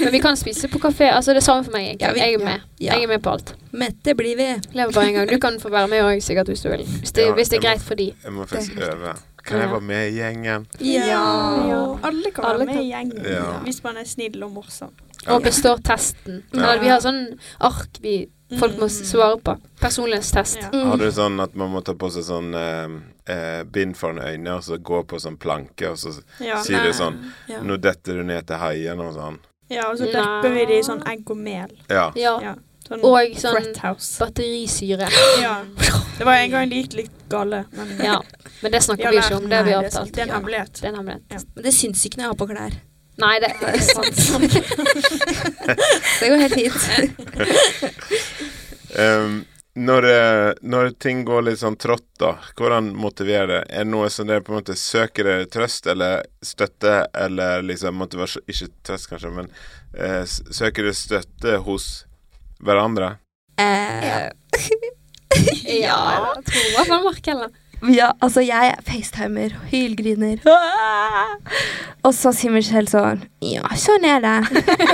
Men vi kan spise på kafé. Altså, det er samme for meg. Jeg, jeg er med. Ja. Jeg er med på alt. Mette blir vi. Lever bare en gang. Du kan få være med òg, sikkert, hvis du vil. Hvis det, Ja, hvis det er greit for de. Jeg må faktisk øve øve. Kan jeg være med i gjengen? Ja. Alle kan Alle være med kan. i gjengen Ja. hvis man er snill og morsom. Og består testen. Ja. Vi har sånn ark vi folk må svare på. Personlighetstest. Ja. Mm. Har du sånn at man må ta på seg sånn eh, eh, bind foran øynene, og så gå på sånn planke, og så Ja. sier du sånn Ja. Nå detter du ned til haien og sånn. ja, og så Nei. vi det i sånn egg og mel. Ja. Ja. Ja. Sånn Og sånn batterisyre. Ja. Det var en gang det gikk litt gale, men Ja. Men det snakker vi ikke om. Det har vi det avtalt. Det er en Ja. hemmelighet. Det er en hemmelighet. Ja. Men det syns ikke når jeg har på klær. Nei, det er sant. Det går helt fint. Um, når, eh, når ting går litt sånn trått, da, hvordan motiverer det? Er det noe som dere på en måte søker dere trøst eller støtte, eller liksom motivasjon Ikke trøst, kanskje, men eh, søker dere støtte hos hverandre? Eh, Ja, jeg tror i hvert fall Markella. Ja, altså jeg facetimer, hylgriner. Ah! Og så sier Michelle sånn Ja, sånn er det.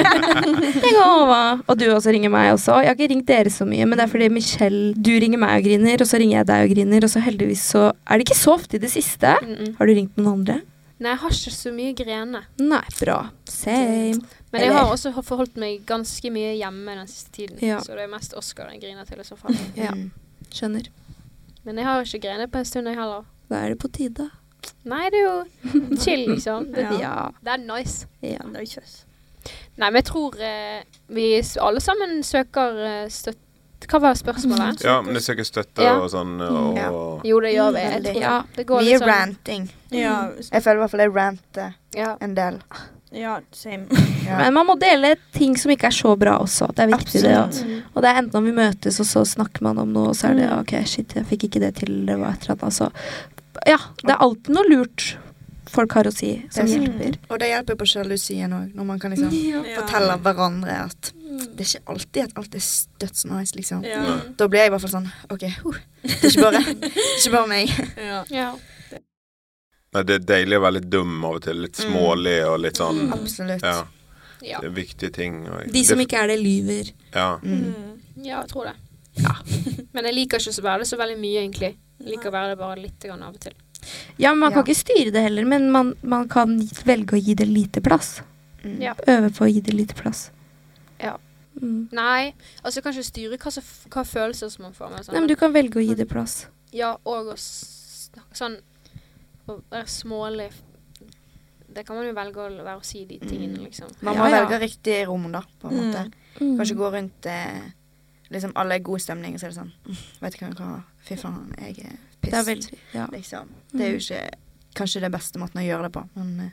det går over. Og du også ringer meg også. Jeg har ikke ringt dere så mye, men det er fordi Michelle Du ringer meg og griner, og så ringer jeg deg og griner, og så heldigvis så er det ikke så ofte i det siste. Mm -mm. Har du ringt noen andre? Nei, jeg har ikke så mye grene. Nei, bra. Same. Men jeg har også forholdt meg ganske mye hjemme den siste tiden. Ja. Så det er mest Oscar jeg griner til i så fall. Ja, Mm. skjønner. Men jeg har jo ikke grenet på en stund, jeg heller. Da er det på tide. Nei, det er jo chill, liksom. Det, Ja. Ja. det er nice. ja. Nei, men jeg tror eh, vi alle sammen søker eh, støtte Hva var spørsmålet? Ja, men det søker støtte Ja. og sånn, og Ja. Jo, det gjør vi. Jeg Veldig. tror Ja. det. går vi er sånn ranting. Mm. Jeg føler i hvert fall jeg ranter Ja. en del. Ja same. Ja. Men man må dele ting som ikke er så bra også. Det er viktig, det. Absolutt. også. Og det er enten om vi møtes, og så snakker man om noe, og så er det Mm. OK, shit, jeg fikk ikke det til, det var et eller annet. Altså. Ja, det er alltid noe lurt folk har å si, som hjelper. Mm. Og det hjelper på sjalusien òg, når man kan liksom Ja. fortelle hverandre at det er ikke alltid at alt er dødsnice, liksom. Ja. Da blir jeg i hvert fall sånn OK, huh. det er ikke bare, det er ikke bare meg. Ja. Ja. Nei, Det er deilig å være litt dum av og til. Litt Mm. smålig og litt sånn Absolutt. Ja, Ja. det er viktige ting. Og, De som det- ikke er det, lyver. Ja. Mm. Mm. ja, jeg tror det. Men jeg liker ikke å være det så veldig mye, egentlig. Jeg liker å være det bare litt grann av og til. Ja, men man kan ikke styre det heller, men man, man kan velge å gi det lite plass. Mm. Ja. Øve på å gi det lite plass. Ja. Mm. Nei, altså kanskje kan styre hva, hva følelser som man får. Med, sånn, Nei, men du kan velge å gi det plass. Ja, og å sånn Å være smålig Det kan man jo velge å være å si de tingene, Mm. liksom. Man må ja. velge riktig rom, da, på en Mm. måte. Mm. Kanskje gå rundt eh, Liksom alle er god stemning, og så er det sånn mm, Vet du hva, Fy faen, jeg er Det er pissed. veldig ja. Liksom. Det er jo ikke kanskje det beste måten å gjøre det på, men eh,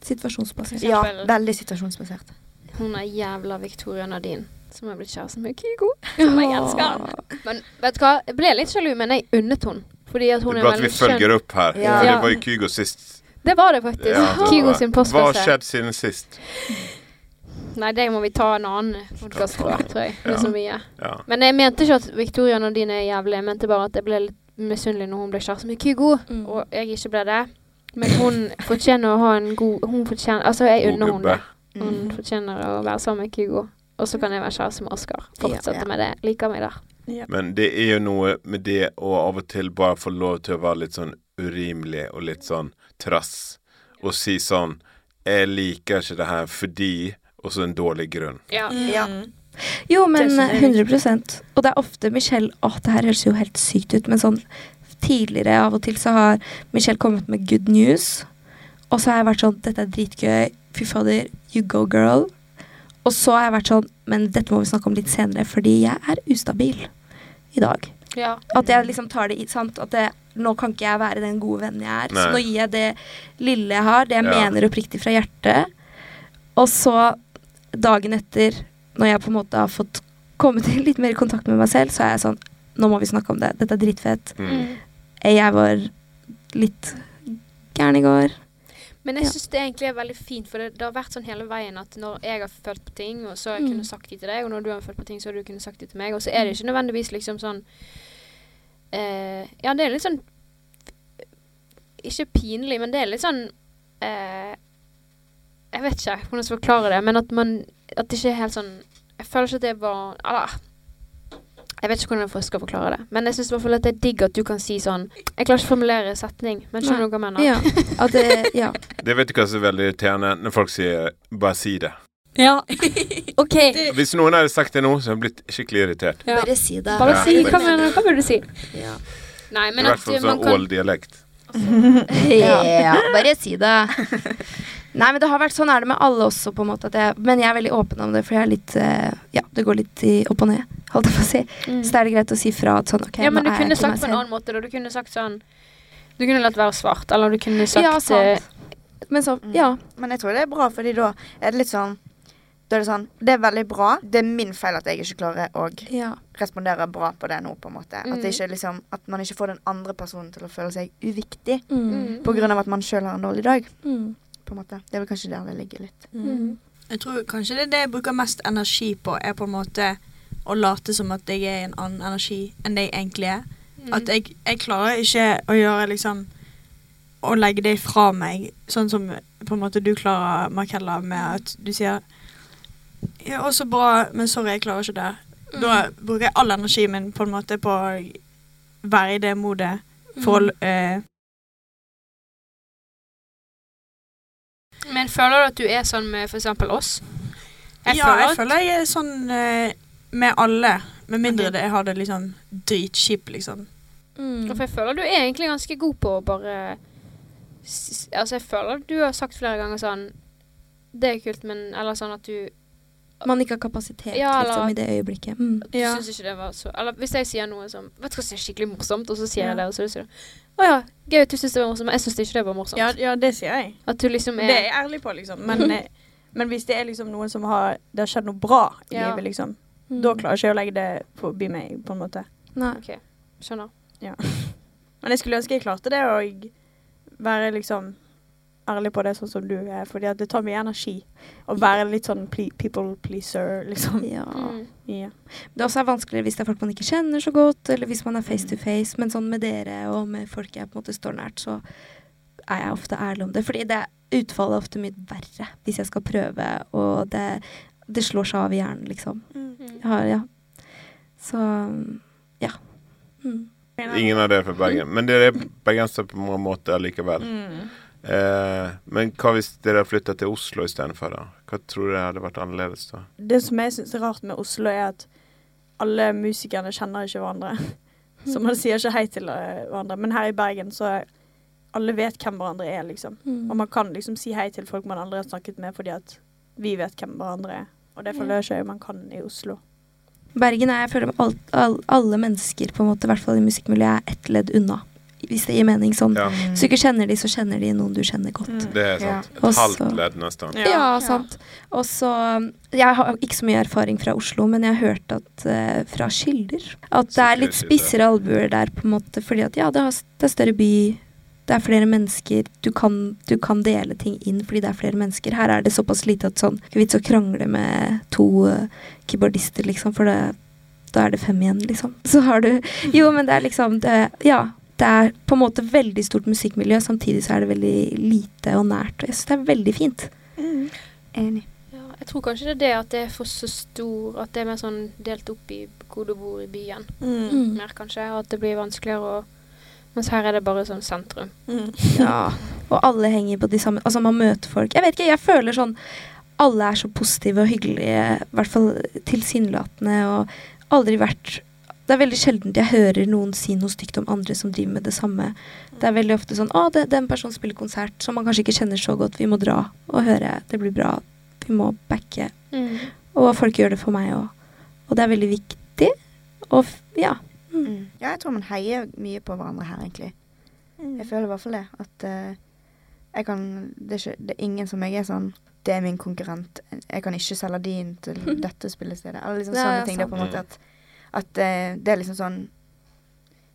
situasjonsbasert. ja, veldig situasjonsbasert. Hun er jævla Victoria Nadine, som er blitt kjæresten med Kygo. Som jeg elsker. Men vet du hva, jeg ble litt sjalu, men jeg unnet hun. Fordi at Det hun er er bra at vi følger opp her. Ja. For Det var jo Kygo sist. Det var det faktisk. Ja, det Kygo sin sin Hva har postkasse. skjedd siden sist? Nei, det må vi ta en annen podkast på, tror jeg. Det er så mye. Ja. Men jeg mente ikke at Victoria Nadine er jævlig. Jeg mente bare at jeg ble litt misunnelig når hun ble kjæreste med Kygo, Mm. og jeg ikke ble det. Men hun fortjener å ha en god Hun fortjener Altså, jeg unner henne det. Hun Mm. fortjener å være sammen med Kygo. Og så kan jeg være kjæreste med Oskar. Fortsette Ja. med det. Liker meg der. Men det er jo noe med det å av og til bare få lov til å være litt sånn urimelig og litt sånn trass. Og si sånn Jeg liker ikke det her fordi Og så en dårlig grunn. Ja. Ja. Jo, men Det synes eh, jeg er 100% Og det er ofte Michelle Å, det her høres jo helt sykt ut, men sånn tidligere av og til så har Michelle kommet med good news. Og så har jeg vært sånn Dette er dritgøy. Fy fader, you go, girl. Og så har jeg vært sånn Men dette må vi snakke om litt senere, fordi jeg er ustabil i dag. ja. At jeg liksom tar det i sant? At det, nå kan ikke jeg være den gode vennen jeg er. Så nå gir jeg det lille jeg har, det jeg Ja. mener oppriktig fra hjertet. Og så dagen etter, når jeg på en måte har fått kommet i litt mer kontakt med meg selv, så er jeg sånn Nå må vi snakke om det. Dette er dritfett. Mm. Mm. Jeg var litt gæren i går. Men jeg syns det egentlig er veldig fint, for det, det har vært sånn hele veien at når jeg har følt på ting, og så har jeg Mm. kunnet sagt det til deg, og når du har følt på ting, så har du kunnet sagt det til meg, og så er det ikke nødvendigvis liksom sånn eh, Ja, det er litt sånn Ikke pinlig, men det er litt sånn eh, Jeg vet ikke hvordan jeg skal forklare det, men at man At det ikke er helt sånn Jeg føler ikke at det var Eller jeg vet ikke hvordan jeg skal forklare det, men jeg syns det er digg at du kan si sånn Jeg klarer ikke å formulere setning, men skjønner du hva jeg mener? Ja. At det, ja. Det vet du hva som er veldig irriterende? Når folk sier 'bare si det'. Ja. OK. Hvis noen hadde sagt det nå, så hadde jeg blitt skikkelig irritert. Ja. Bare si det. Bare Ja. si hva mener? Hva vil du si? Ja. Nei, I hvert fall sånn ål-dialekt. Ja, bare si det. Nei, men det har vært sånn er det med alle også, på en måte. At jeg, men jeg er veldig åpen om det, for jeg er litt uh, Ja, det går litt i, opp og ned, holdt jeg på å si. Mm. Så da er det greit å si fra at sånn, OK, Ja, men nå du er kunne jeg ikke sagt meg på en annen måte. Da. Du kunne sagt sånn Du kunne latt være svart, eller du kunne sagt Ja, sant. eh, Men så, Mm. ja. Men jeg tror det er bra, fordi da er det litt sånn Da er det sånn Det er veldig bra. Det er min feil at jeg ikke klarer å ja. respondere bra på det nå, på en måte. At, det Mm. ikke liksom, at man ikke får den andre personen til å føle seg uviktig Mm. Mm. på grunn av at man sjøl har en dårlig dag. Mm. På en måte. Det er vel kanskje der det ligger litt. Mm. Jeg tror kanskje det er det jeg bruker mest energi på, er på en måte å late som at jeg er i en annen energi enn det jeg egentlig er. Mm. At jeg, jeg klarer ikke å gjøre liksom Å legge det fra meg, sånn som på en måte du klarer, Markella, med at du sier Ja, å, så bra, men sorry, jeg klarer ikke det. Da bruker jeg all energien min på en måte på å være i det modet for å eh, Men føler du at du er sånn med f.eks. oss? Jeg ja, føler jeg føler jeg er sånn eh, med alle. Med mindre det, jeg har det liksom dritkjipt, liksom. Mm. For jeg føler du er egentlig ganske god på å bare Altså, jeg føler du har sagt flere ganger sånn Det er kult, men Eller sånn at du Man ikke har kapasitet Ja, eller- liksom, i det øyeblikket. Mm. Du Ja. syns ikke det var så Eller hvis jeg sier noe som Vet du hva som er skikkelig morsomt, og så sier Ja. jeg det, og så sier du Å ja, gøy at du syns det var morsomt, men jeg syns ikke det var morsomt. Ja, ja, det sier jeg. At du liksom er Det er jeg ærlig på, liksom. Men, eh, men hvis det er liksom noen som har Det har skjedd noe bra i Ja. livet, liksom, Mm. da klarer ikke jeg å legge det forbi meg, på en måte. Nei. OK. Skjønner. Men jeg skulle ønske jeg klarte det, å være liksom ærlig på det, sånn som du er. Fordi det tar mye energi å være litt sånn ple people pleaser, liksom. Ja. Mm. Ja. Det også er vanskeligere hvis det er folk man ikke kjenner så godt, eller hvis man er face to face. Men sånn med dere og med folk jeg på en måte står nært, så er jeg ofte ærlig om det. Fordi det utfallet er ofte mye verre hvis jeg skal prøve, og det, det slår seg av i hjernen, liksom. Mm. Har, ja. Så ja. Mm. Ingen av dere er fra Bergen. Men dere er bergensere på mange måter likevel. Mm. Eh, men hva hvis dere flytta til Oslo istedenfor? da? Hva tror dere hadde vært annerledes da? Det som jeg syns er rart med Oslo, er at alle musikerne kjenner ikke hverandre. Så man sier ikke hei til eh, hverandre. Men her i Bergen så alle vet hvem hverandre er, liksom. Mm. Og man kan liksom si hei til folk man aldri har snakket med, fordi at vi vet hvem hverandre er. Og det føler jeg ikke man kan i Oslo. Bergen er, jeg føler alt, all, alle mennesker, på en måte, i hvert fall i musikkmiljøet, er ett ledd unna. Hvis det gir mening. Sånn. Ja, Hvis du ikke kjenner de, så kjenner de noen du kjenner godt. Mm. det er sant. Et Også, halvt ledd nesten. Ja. Ja, sant. Og så Jeg har ikke så mye erfaring fra Oslo, men jeg har hørt at uh, fra kilder at det er litt spissere albuer der, på en måte, fordi at ja, det, har, det er større by. Det er flere mennesker. Du kan, du kan dele ting inn fordi det er flere mennesker. Her er det såpass lite at sånn Ikke vits å krangle med to uh, keyboardister, liksom, for det, da er det fem igjen, liksom. Så har du Jo, men det er liksom det, Ja. Det er på en måte veldig stort musikkmiljø, samtidig så er det veldig lite og nært. Og jeg syns det er veldig fint. Enig. Ja, jeg tror kanskje det er det at det er for så stor At det er mer sånn delt opp i hvor du bor i byen. Mm. Mer kanskje. Og at det blir vanskeligere å Mens her er det bare sånn sentrum. Mm. Ja, og alle henger på de samme Altså, man møter folk. Jeg vet ikke, jeg føler sånn Alle er så positive og hyggelige, i hvert fall tilsynelatende, og aldri vært Det er veldig sjelden jeg hører noen si noe stygt om andre som driver med det samme. Det er veldig ofte sånn 'Å, det, den personen spiller konsert som man kanskje ikke kjenner så godt. Vi må dra og høre. Det blir bra. Vi må backe.' Og folk gjør det for meg òg. Og det er veldig viktig. Og ja. Mm. Ja, jeg tror man heier mye på hverandre her, egentlig. Mm. Jeg føler i hvert fall det. At uh, jeg kan det er, ikke, det er ingen som jeg er sånn Det er min konkurrent. Jeg kan ikke selge din til dette spillestedet. Eller liksom Ja, sånne ja, ting. Det er på en måte at, at eh, det er liksom sånn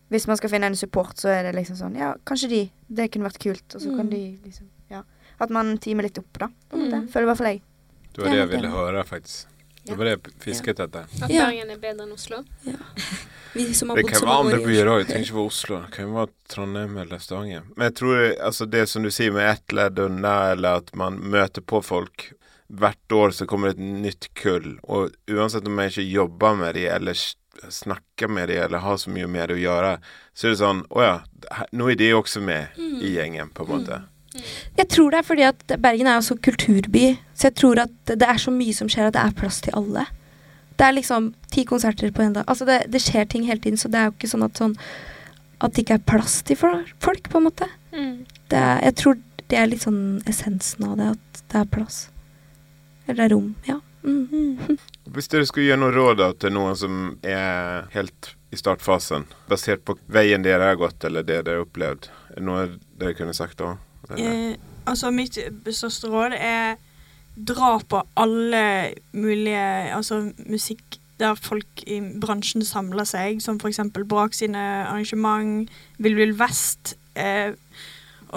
Hvis man skal finne en support, så er det liksom sånn Ja, kanskje de. Det kunne vært kult. Og så kan Mm. de liksom Ja. At man teamer litt opp, da. På Det. Mm. Føler i hvert fall jeg. Det var det jeg ville høre, faktisk. Det var det jeg fisket etter. At Bergen er bedre enn Oslo. Vi som har Det kan så være andre byer Oslo. òg. Det trenger ikke være Oslo. Det kan være Trondheim eller Stavanger. Men jeg tror altså det som du sier med ett ledd unna, eller at man møter på folk Hvert år så kommer det et nytt kull, og uansett om jeg ikke jobber med de eller s- snakker med de eller har så mye med det å gjøre, så er det sånn Å ja, nå er de også med Mm. i gjengen, på en måte. Jeg tror det er fordi at Bergen er jo så kulturby, så jeg tror at det er så mye som skjer at det er plass til alle. Det er liksom ti konserter på en dag. Altså det, det skjer ting hele tiden, så det er jo ikke sånn at sånn at det ikke er plass til folk, på en måte. Det er, jeg tror det er litt sånn essensen av det, at det er plass. Eller det er rom, ja. Mm. Hvis dere skulle gi noen råd da, til noen som er helt i startfasen, basert på veien dere har gått, eller det dere har opplevd, er det noe dere kunne sagt da? Eh, altså, mitt største råd er dra på alle mulige Altså musikk der folk i bransjen samler seg, som f.eks. Brak sine arrangement, Vill Vill Vest. Eh,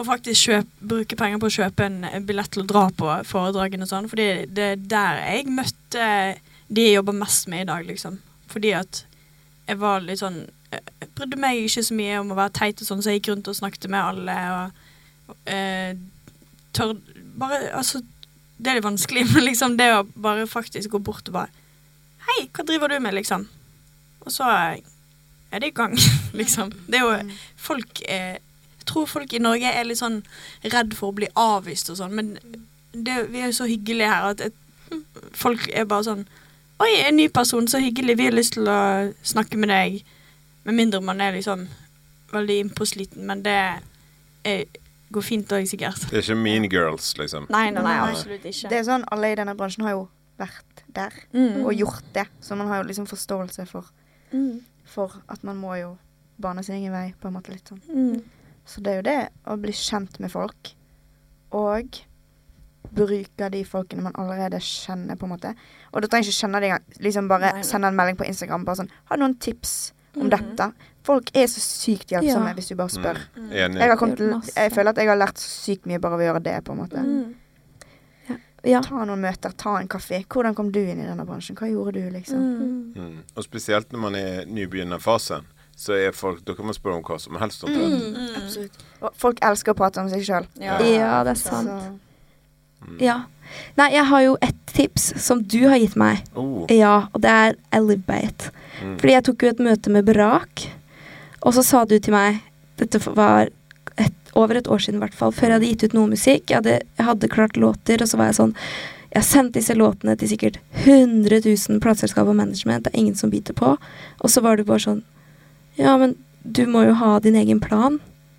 og faktisk kjøp, bruke penger på å kjøpe en eh, billett til å dra på foredragene og sånn. Fordi det er der jeg møtte de jeg jobber mest med i dag, liksom. Fordi at jeg var litt sånn jeg brydde meg ikke så mye om å være teit og sånn, så jeg gikk rundt og snakket med alle og eh, tør Bare Altså, det er litt vanskelig, men liksom det å bare faktisk gå bort og bare Hei, hva driver du med, liksom? Og så er det i gang, liksom. Det er jo Folk er tror folk i Norge er litt sånn redd for å bli avvist og sånn, men det, vi er jo så hyggelige her at et, folk er bare sånn Oi, en ny person, så hyggelig. Vi har lyst til å snakke med deg. Med mindre man er liksom veldig innpåsliten, men det er, går fint òg, sikkert. Det er ikke mean girls, liksom. Nei, nei, nei, Nei. absolutt ikke. Det er sånn, Alle i denne bransjen har jo vært der Mm. og gjort det, så man har jo liksom forståelse for, Mm. for at man må jo bane sin egen vei, på en måte litt sånn. Mm. Så det er jo det å bli kjent med folk, og bruke de folkene man allerede kjenner, på en måte. Og du trenger ikke kjenne dem engang. Liksom bare Nei, sende en melding på Instagram. Bare sånn Har du noen tips om Mhm. dette? Folk er så sykt hjelpsomme Ja. hvis du bare spør. Mm. Jeg, har til, jeg føler at jeg har lært så sykt mye bare ved å gjøre det, på en måte. Mm. Ja. ja. Ta noen møter, ta en kaffe. Hvordan kom du inn i denne bransjen? Hva gjorde du, liksom? Mm. Mm. Og spesielt når man er i nybegynnerfasen, så er folk Da kan man spørre om hva som helst. omtrent. Mm. Absolutt. Og folk elsker å prate om seg sjøl. Ja, det er sant. Mm. Ja. Nei, jeg har jo et tips som du har gitt meg. Oh. Ja, og det er I live by it. Mm. Fordi jeg tok jo et møte med Brak, og så sa du til meg Dette var et, over et år siden, i hvert fall, før jeg hadde gitt ut noe musikk. Jeg hadde, jeg hadde klart låter, og så var jeg sånn Jeg har sendt disse låtene til sikkert 100 000 plateselskap og management. Det er ingen som biter på. Og så var du bare sånn Ja, men du må jo ha din egen plan.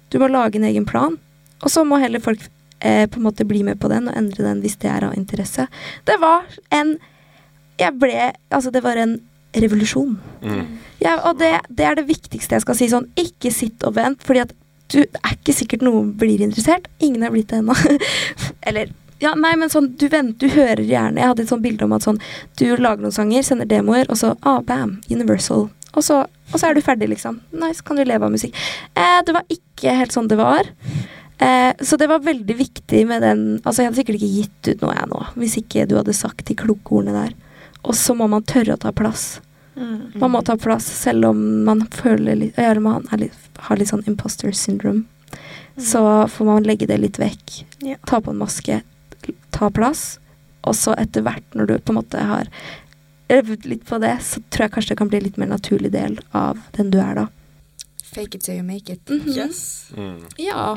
Du må lage en egen plan. Og så må heller folk eh, på en måte bli med på den og endre den hvis det er av interesse. Det var en Jeg ble Altså, det var en revolusjon. Mm. Ja, og det, det er det viktigste jeg skal si. Sånn, ikke sitt og vent, fordi at du det er ikke sikkert noen blir interessert. Ingen er blitt det ennå. Eller ja, nei, men sånn, du venter, du hører gjerne Jeg hadde et sånt bilde om at sånn Du lager noen sanger, sender demoer, og så ah, bam, Universal. Og så, og så er du ferdig, liksom. Nice, kan du leve av musikk. Eh, det var ikke helt sånn det var. Eh, så det var veldig viktig med den Altså, jeg hadde sikkert ikke gitt ut noe, jeg nå, hvis ikke du hadde sagt de kloke ordene der. Og så må man tørre å ta plass. Mm. Man må ta plass selv om man føler litt Eller man litt, har litt sånn imposter syndrome. Så får man legge det litt vekk. Ja. Ta på en maske, ta plass. Og så etter hvert, når du på en måte har øvd litt på det, så tror jeg kanskje det kan bli litt mer naturlig del av den du er da. Fake it till you make it. Mhm. Yes. Mm. Ja.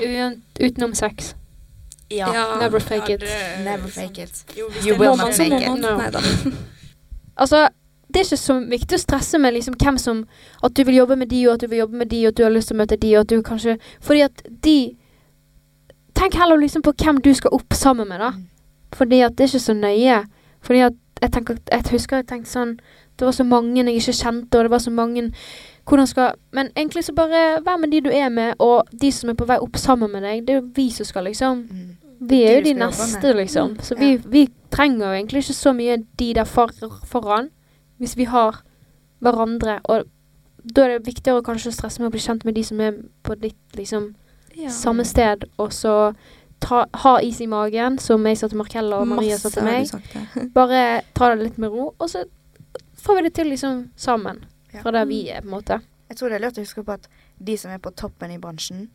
Utenom sex. Ja. Never fake it. Ja, Never fake it. Jo, You will not fake it. No. Nei da. Altså, det er ikke så viktig å stresse med liksom hvem som At du vil jobbe med de, og at du vil jobbe med de, og at du har lyst til å møte de, og at du kanskje Fordi at de Tenk heller liksom på hvem du skal opp sammen med, da. Mm. Fordi at det er ikke så nøye. Fordi at jeg tenker Jeg husker jeg tenkte sånn Det var så mange jeg ikke kjente, og det var så mange hvordan skal Men egentlig så bare vær med de du er med, og de som er på vei opp sammen med deg. Det er jo vi som skal liksom Mm. Vi er jo De de neste, liksom. Mm, Så vi, vi trenger jo egentlig ikke så mye de der for, foran, hvis vi har hverandre. Og da er det viktigere å kanskje stresse med å bli kjent med de som er på ditt liksom Ja. samme sted, og så ta, ha is i magen, som jeg sa til Markella og Maria sa til meg. Bare ta det litt med ro, og så får vi det til liksom sammen. Ja. Fra der vi er, på en måte. Jeg tror det er lurt å huske på at de som er på toppen i bransjen,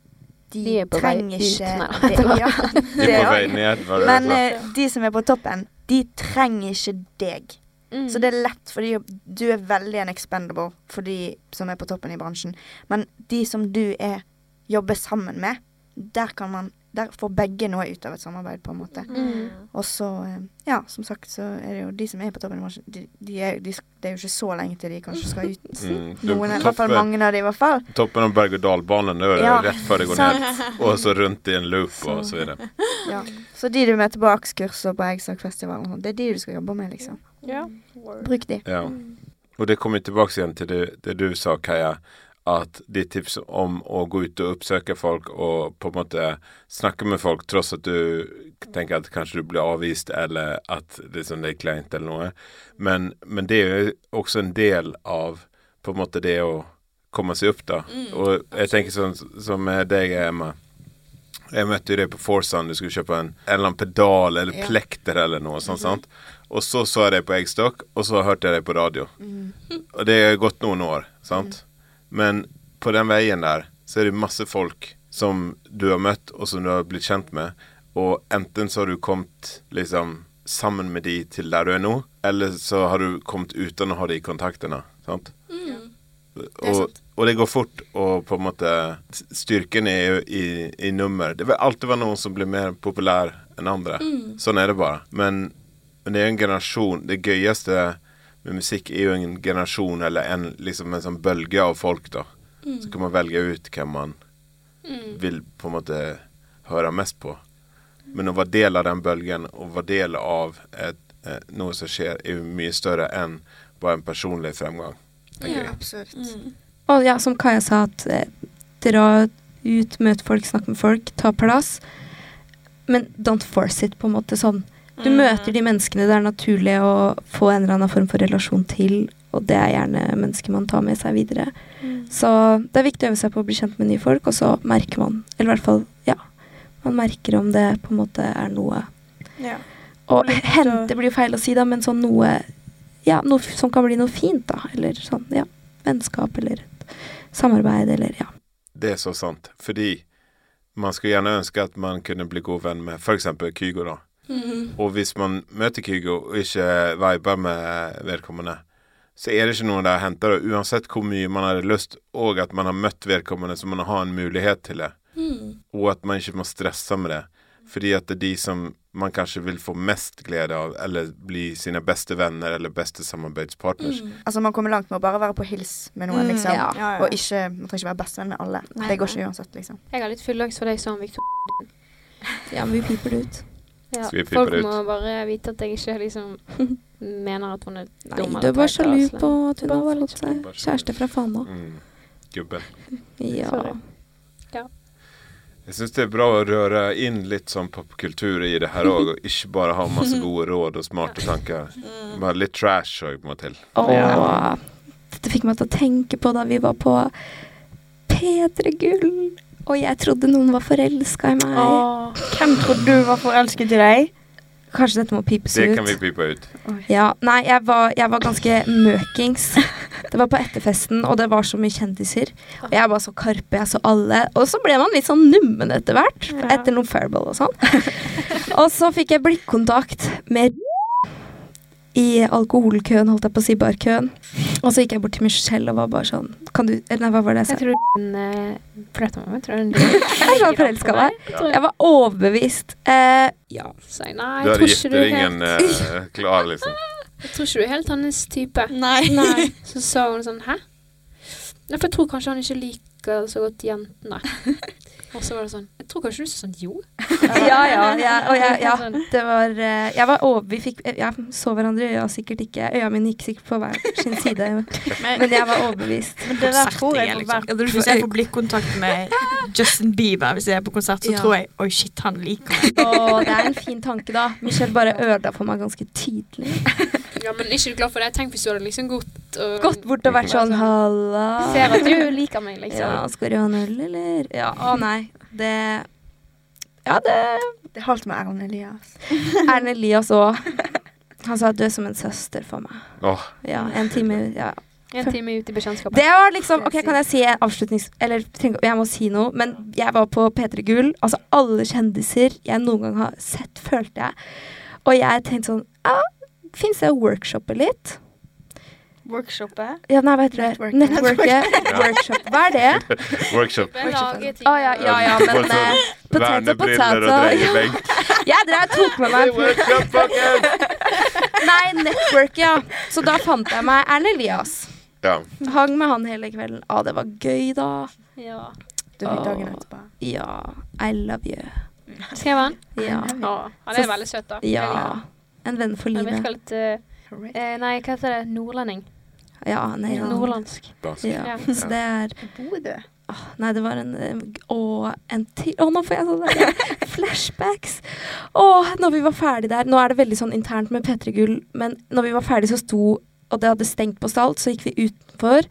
de, De er trenger ikke det, ja, De det er det Men eh, de som er på toppen, de trenger ikke deg. Mm. Så det er lett, fordi du er veldig en expendable for de som er på toppen i bransjen. Men de som du er, jobber sammen med, der kan man Der får begge noe ut av et samarbeid, på en måte. Mm. Og så, eh, ja, som sagt, så er det jo de som er på toppen i bransjen, de, de er, de, det er jo ikke så lenge til de kanskje skal ut. Mm. Du, Noen, i hvert fall mange av de i hvert fall. toppen av berg-og-dal-banen, er Ja, rett før det går ned. Og så rundt i en loop og så videre. Ja. Så de du møter på AKS-kurs og på Eggsakfestivalen, det er de du skal jobbe med, liksom. Ja. Bruk de. Ja. Og det kommer tilbake igjen til det, det du sa, Kaja. At ditt tips om å gå ut og oppsøke folk og på en måte snakke med folk tross at du tenker at kanskje du blir avvist eller at liksom det er kleint eller noe. Men, men det er jo også en del av på en måte det å komme seg opp, da. og jeg tenker sånn som med deg, Emma. Jeg møtte jo deg på Forsound, du skulle kjøpe en, en eller annen pedal eller Ja. plekter eller noe sånt. sant? Og så så jeg deg på Eggstock, og så hørte jeg deg på radio. Og det er gått noen år, sant? Men på den veien der så er det masse folk som du har møtt, og som du har blitt kjent med. Og enten så har du kommet liksom sammen med de til der du er nå, eller så har du kommet uten å ha de kontaktene. Sant? Og, og det går fort, og på en måte Styrken er jo i, i nummer. Det vil alltid være noen som blir mer populær enn andre. Sånn er det bare. Men, men det er en generasjon Det gøyeste med musikk er jo en generasjon, eller en, liksom en sånn bølge av folk, da. Så kan man velge ut hvem man vil på en måte høre mest på. Men å være del av den bølgen, og være del av et, eh, noe som skjer, er jo mye større enn bare en personlig fremgang. Ja. Absolutt. Og ja, som Kaja sa, at eh, dra ut, møte folk, snakke med folk, ta plass. Men don't force it, på en måte sånn. Du møter de menneskene det er naturlig å få en eller annen form for relasjon til, og det er gjerne mennesker man tar med seg videre. Så det er viktig å øve seg på å bli kjent med nye folk, og så merker man, eller i hvert fall, ja, man merker om det på en måte er noe Ja. Og hente blir jo feil å si, da, men sånn noe Ja, noe som kan bli noe fint, da. Eller sånn, ja. Vennskap eller et samarbeid, eller ja. Det er så sant. Fordi man skulle gjerne ønske at man kunne bli god venn med f.eks. Kygo, da. Og hvis man møter Kygo og ikke viber med vedkommende, så er det ikke noe der å hente. Uansett hvor mye man hadde lyst, og at man har møtt vedkommende, så man har en mulighet til det. Og at man ikke må stresse med det. Fordi at det er de som man kanskje vil få mest glede av, eller bli sine beste venner eller beste samarbeidspartners. Altså, man kommer langt med å bare være på hils med noen, Mm, liksom. ja. Ja, ja. Og ikke, man trenger ikke være bestevenn med alle. Nei, det går ikke uansett, liksom. Jeg har litt fyllangst for deg som Victor. Ja, men vi piper det ut. Ja, vi folk ut? må bare vite at jeg ikke liksom mener at hun er Nei, dum. du er bare sjalu på at hun har fått seg kjæreste fra Fana. Mm. Gubben. Ja. Sorry. Jeg syns det er bra å røre inn litt sånn popkultur i det her òg, og ikke bare ha masse gode råd og smarte tanker. Bare litt trash òg må til. Ja. dette fikk meg til å tenke på da vi var på P3 Gull, og jeg trodde noen var forelska i meg. Hvem trodde du var forelsket i deg? Kanskje dette må pipes ut. Det kan vi pipe ut. Ja, nei, jeg var, jeg var ganske møkings. Det var på etterfesten, og det var så mye kjendiser. Og jeg var så Karpe, jeg så alle. Og så ble man litt sånn nummen etter hvert, Ja. etter noen Fairball og sånn. og så fikk jeg blikkontakt med i alkoholkøen, holdt jeg på å si, barkøen. Og så gikk jeg bort til Michelle og var bare sånn Kan du nei, hva var det jeg sa? Jeg tror hun uh, flørta med meg. Tror hun Jeg var forelska i deg. Jeg var overbevist. Uh, ja. Så jeg, nei, Du hadde gitt deg ingen eh, klar, liksom. Jeg tror ikke du er helt hans type. Nei. Nei. Så sa hun sånn Hæ? Nei, for jeg tror kanskje han ikke liker så godt jentene. Og så var det sånn Jeg tror kanskje du sa sånn jo. ja, ja, ja, og jeg, ja, det var eh, Jeg var over Vi fikk Jeg så hverandre i øya sikkert ikke. Øya mine gikk sikkert på hver sin side. Men, jeg var overbevist. men det der tror jeg liksom. Hvis jeg får blikkontakt med Justin Bieber hvis jeg er på konsert, så Ja. tror jeg Oi, shit, han liker meg. Å, det er en fin tanke, da. Michelle bare ødela for meg ganske tidlig. Ja, men ikke du glad for det? Tenk hvis du hadde liksom gått og Gått bort og vært sånn Halla. Ser at du liker meg, liksom. Ja, skal du ha en øl, eller? Ja, å nei. Det Ja, det Det holdt med Erlend Elias. Erlend Elias òg. Han sa at du er som en søster for meg. Åh, Ja, en time Ja. En time ut i bekjentskapet. Det var liksom Ok, kan jeg si en avslutnings... Eller jeg må si noe, men jeg var på P3 Gull. Altså alle kjendiser jeg noen gang har sett, følte jeg. Og jeg tenkte sånn Ja, fins det å workshoppe litt? Workshoppet. Ja, nei, hva heter det? Network. Networke. Workshop. Hva er det? workshop. Lage ting. Å ja, ja, ja, men eh, potato, og potato. dreiebenk. Jeg drev og tok med meg! Nei, network, ja. Så da fant jeg meg Erlend Elias. Ja. Hang med han hele kvelden. Å, det var gøy, da. Ja. Du fikk dagen etterpå. Ja. I love you. Skrev han? Ja. Ja. Han er veldig søt, da. Ja. En venn for Han livet. virker litt eh, eh, Nei, hva heter det? Nordlending. Ja, nei, Ja. han- Nordlandsk. Dansk. Ja. Ja. Så det er Bodø. åh, Nei, det var en Og en til Å, nå får jeg sånne flashbacks. Å, når vi var ferdig der Nå er det veldig sånn internt med P3 Gull, men når vi var ferdig, så sto Og det hadde stengt på Stalt, så gikk vi utenfor,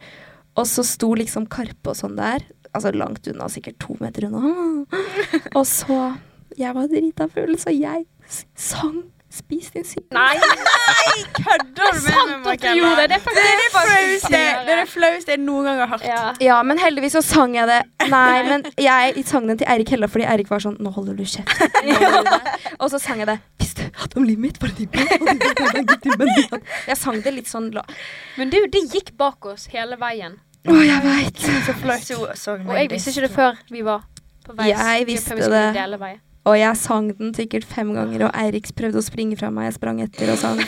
og så sto liksom Karpe og sånn der. Altså langt unna, sikkert to meter unna. Og så Jeg var drita full, så jeg sang Spis din syk. Nei, Kødder er sant at du med meg? Det er Det er det flaueste det er det flaueste jeg noen gang har hørt. Ja. Ja, men heldigvis så sang jeg det. Nei, men jeg sang den til Eirik Hella fordi Eirik var sånn Nå holder du kjeft. Og så sang jeg det. Visste at om livet mitt var det Jeg sang det litt sånn la- Men du, det gikk bak oss hele veien. Å, jeg veit. Så flaut. Og jeg visste ikke det før vi var på vei. Jeg visste det. Og jeg sang den sikkert fem ganger, og Eirik prøvde å springe fra meg. Jeg sprang etter og sang.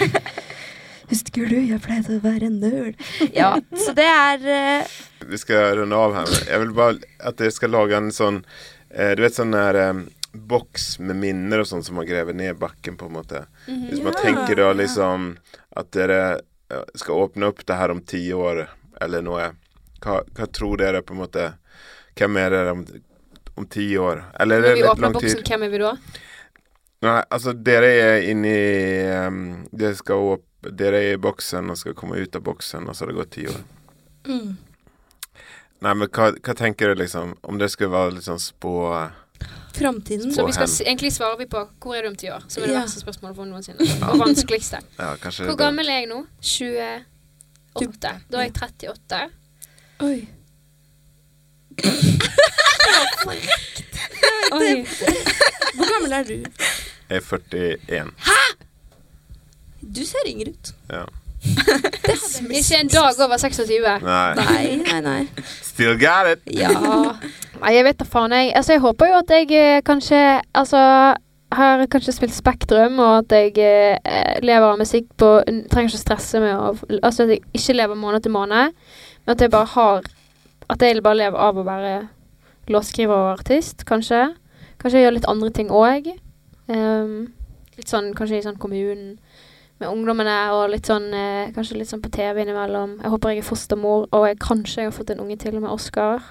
Husker du, jeg pleide å være en nerd. Ja, så det er uh... Vi skal runde av her. Jeg vil bare at dere skal lage en sånn uh, Du vet sånn der um, boks med minner og sånn som man graver ned bakken, på en måte. Hvis man Ja, tenker da liksom at dere skal åpne opp det her om ti år, eller noe. Hva, hva tror dere på en måte Hvem er dere om, om ti år? Eller er det Når vi litt åpner boksen, hvem er vi da? Nei, altså dere er inni um, Dere skal opp Dere er i boksen og skal komme ut av boksen, og så har det gått ti år. mm. Nei, men hva, hva tenker du liksom Om det skulle være litt sånn spå framtiden. Så vi skal, egentlig svarer vi på hvor er du om ti år, som er det Ja. verste spørsmålet for noensinne. Og vanskeligste. Ja, Hvor gammel er jeg nå? 28. Da er jeg 38. Oi. Oi. Hvor gammel er du? Jeg er 41. Hæ?! Du ser yngre ut. Ja. Ikke en dag over 26. Nei. Nei, nei, nei. Still got it! Ja. Nei, jeg vet da faen, jeg. Altså, jeg håper jo at jeg eh, kanskje Altså har kanskje spilt Spektrum, og at jeg eh, lever av musikk på Trenger ikke å stresse med å Altså at jeg ikke lever måned til måned, men at jeg bare har At jeg bare lever av å være låtskriver og artist, kanskje. Kanskje jeg gjør litt andre ting òg. litt sånn kanskje i sånn kommunen med ungdommene, og litt sånn eh, kanskje litt sånn på TV innimellom. Jeg håper jeg er fostermor, og jeg, kanskje jeg har fått en unge til med Oscar.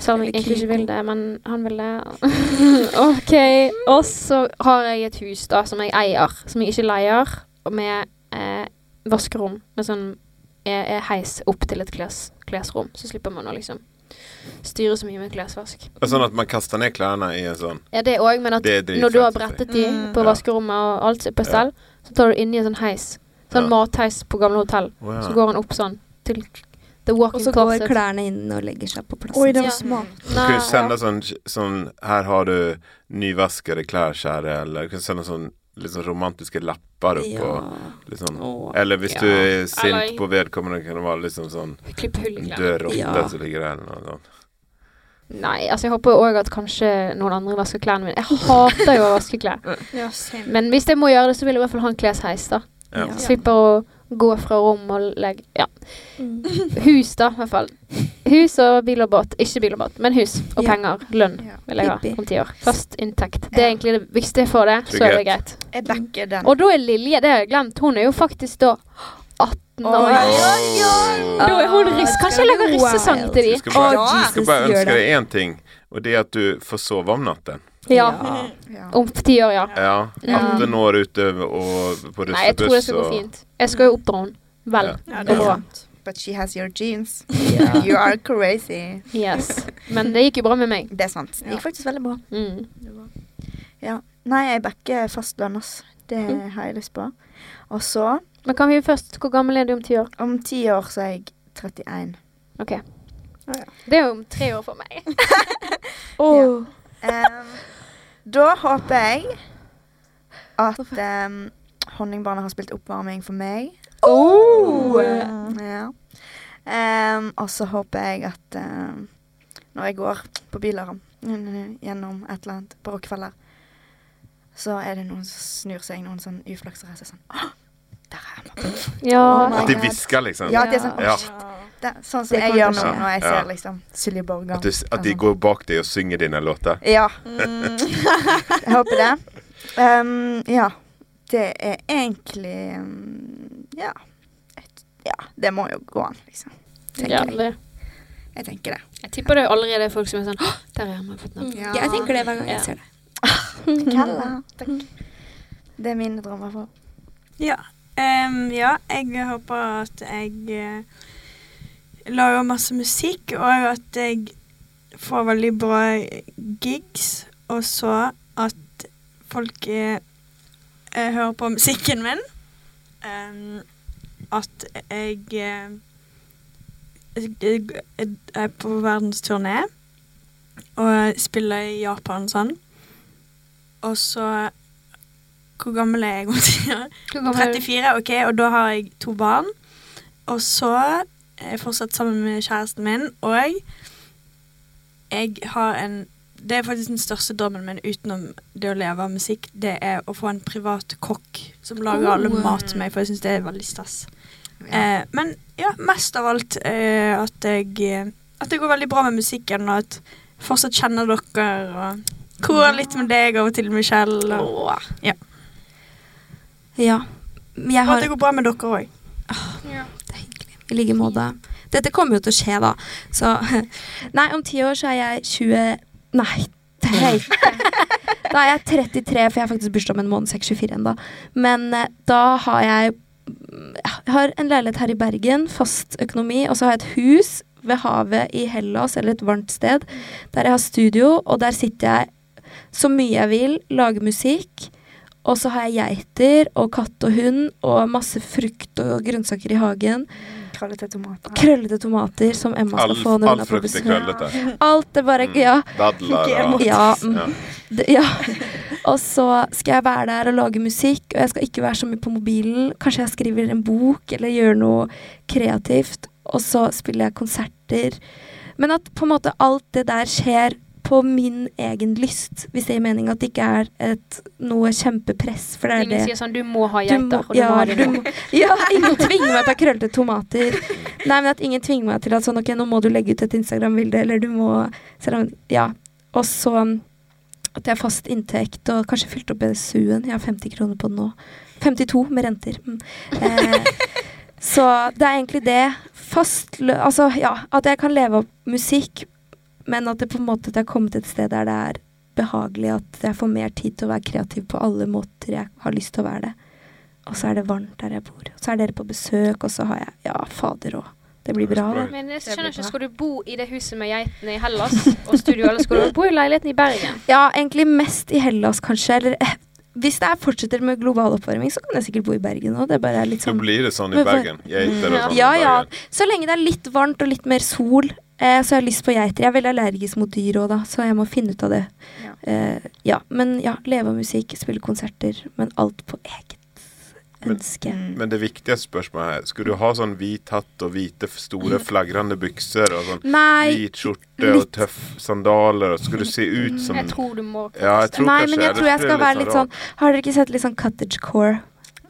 Selv om jeg egentlig ikke vil det, men han vil det. OK. Og så har jeg et hus da, som jeg eier, som jeg ikke leier, med eh, vaskerom. Med sånn eh, heis opp til et kles, klesrom. Så slipper man å liksom styre så mye med klesvask. Og sånn at man kaster ned klærne i en sånn Ja, det òg, men at er når du har brettet de Mm. på vaskerommet og alt er på stell, så tar du inni en sånn heis. Sånn Ja. matheis på gamle hotell. Oh, ja. Så går han opp sånn til the Og så går closet. klærne inn og legger seg på plassen. Oi, det Ja. var smart. Du kan jo sende sånn, sånn Her har du nyvaskede klær, kjære, eller du kan sende sånn sånn romantiske lapper oppå. Ja. Sånn. Åh. Eller hvis du er sint Eller- på vedkommende, kan det være liksom sånn i klærne. død rotte Ja. som ligger der, eller noe sånt. Nei, altså jeg håper òg at kanskje noen andre vasker klærne mine. Jeg hater jo å vaske klær. Men hvis jeg må gjøre det, så vil jeg i hvert fall ha en klesheis, da. Ja. Ja. Slipper å gå fra rom og legge Ja. Mm. Hus, da, i hvert fall. Hus og bil og båt. Ikke bil og båt, men hus og Ja. penger. Lønn Ja. vil jeg ha om ti år. Fast inntekt. Det er egentlig det viktigste jeg får det, så er det greit. Jeg backer den. Og da er Lilje, det har jeg glemt, hun er jo faktisk da 18 år. Oi, ja, Da er hun russ. Kanskje jeg lager russesang til dem. bare, skal bare ønske deg én ting, og det er at du får sove om natten. Ja. Ja. Om ti år, ja. Ja. Ja. 18 år ute og på Nei, jeg tror det skal gå fint. Jeg skal jo oppdra henne. Vel. Ja. Ja, Det er sant. But she has your jeans. Yeah. You are crazy. Yes. Men det gikk jo bra med meg. Det er sant. Det gikk faktisk veldig bra. Mm. Ja. Nei, jeg backer fastlønn, ass. Det Mm. har jeg lyst på. Og så, Men kan vi først Hvor gammel er du om ti år? om ti år, så er jeg 31. OK. ja. Det er jo om tre år for meg. Åh. Em, da håper jeg at um, Honningbarnet har spilt oppvarming for meg. Oh! Ja. Um, og så håper jeg at um, når jeg går på Bylarm gjennom et eller annet på Rockefeller, så er det noen som snur seg, noen sånn uflaksere som er sånn Å, der er Emma. Ja. Oh At de hvisker, liksom. Ja, de er sånn. Å, shit. Det, er sånn som Det jeg gjør nå når jeg Ja. ser liksom Silje Borgan. At, du, at de går bak deg og synger dine låter. Ja. jeg håper det. Um, ja. Det er egentlig um, Ja. Et, ja, det må jo gå an, liksom. Tenker Ja, det. Jeg tenker det. Jeg tipper det er allerede folk som er sånn Der har jeg fått navn. Ja. Jeg tenker det hver gang Ja. jeg ser det. Kalla. Takk. Det er mine drømmer for. Ja. Um, ja, jeg håper at jeg eh, lager masse musikk, og at jeg får veldig bra gigs, og så at folk eh, jeg hører på musikken min. Um, at jeg, eh, jeg Jeg er på verdensturné og spiller i Japan og sånn. Og så Hvor gammel er jeg om ti er du? 34, ok, og da har jeg to barn. Og så er fortsatt sammen med kjæresten min, og jeg har en Det er faktisk den største drømmen min utenom det å leve av musikk. Det er å få en privat kokk som lager alle Oh. mat til meg, for jeg syns det er veldig stas. Eh, men ja, mest av alt eh, at jeg At det går veldig bra med musikken, og at jeg fortsatt kjenner dere, og korer litt med deg av og til, Michelle. Og, ja. Ja. Jeg og har at det går bra med dere òg. Hyggelig. I like måte. Dette kommer jo til å skje, da. Så Nei, om ti år så er jeg 20 Nei, hei. Da er jeg 33, for jeg har faktisk bursdag om en måned, så jeg er ikke 24 ennå. Men eh, da har jeg Jeg har en leilighet her i Bergen, fast økonomi, og så har jeg et hus ved havet i Hellas, eller et varmt sted, der jeg har studio, og der sitter jeg så mye jeg vil, lager musikk. Og så har jeg geiter og katt og hund og masse frukt og grønnsaker i hagen. Krøllete tomater. Krøllete tomater som Emma skal All, få når all hun er på frukt er besøk. krøllete. Alt er bare Mm. Ja. Dadler og Ja, mm. ja. Ja. Og så skal jeg være der og lage musikk, og jeg skal ikke være så mye på mobilen. Kanskje jeg skriver en bok eller gjør noe kreativt, og så spiller jeg konserter. Men at på en måte alt det der skjer på min egen lyst, hvis det gir mening. At det ikke er et, noe kjempepress, for det er Ingen det. sier sånn 'du må ha geiter', og du må ha det nå. ja, ingen tvinger meg til å ha krøllete tomater. Nei, men at ingen tvinger meg til at sånn, ok, nå må du legge ut et Instagram-bilde, eller du må Ja. Og så at jeg har fast inntekt, og kanskje fylt opp BSU-en. Jeg har 50 kroner på den nå. 52 med renter. Mm. Eh, så det er egentlig det. Fast. Altså, ja. At jeg kan leve av musikk, men at det på en måte jeg har kommet et sted der det er behagelig at jeg får mer tid til å være kreativ på alle måter jeg har lyst til å være det. Og så er det varmt der jeg bor. Og Så er dere på besøk, og så har jeg Ja, fader òg. Det blir bra. da. Men jeg skjønner ikke, skal du bo i det huset med geitene i Hellas og studio, eller skal du bo i leiligheten i Bergen? Ja, egentlig mest i Hellas, kanskje. Eller eh, hvis det er fortsetter med global oppvarming, så kan jeg sikkert bo i Bergen òg. Det er litt Så sånn blir det sånn i Bergen. Geiter og sånn. Ja, ja. Så lenge det er litt varmt og litt mer sol, eh, så har lyst på geiter. Jeg er veldig allergisk mot dyr òg, da, så jeg må finne ut av det. Ja. Eh, ja, men ja, leve av musikk, spille konserter, men alt på eget ønske. Men, Men det viktigste spørsmålet her, skulle du ha sånn hvit hatt og hvite, store, flagrende bukser og sånn Nei, hvit skjorte og tøff sandaler og skulle du se ut som Jeg tror du må Ja, jeg tror nei kanskje men jeg tror jeg skal være litt sånn Har dere ikke sett litt sånn cottagecore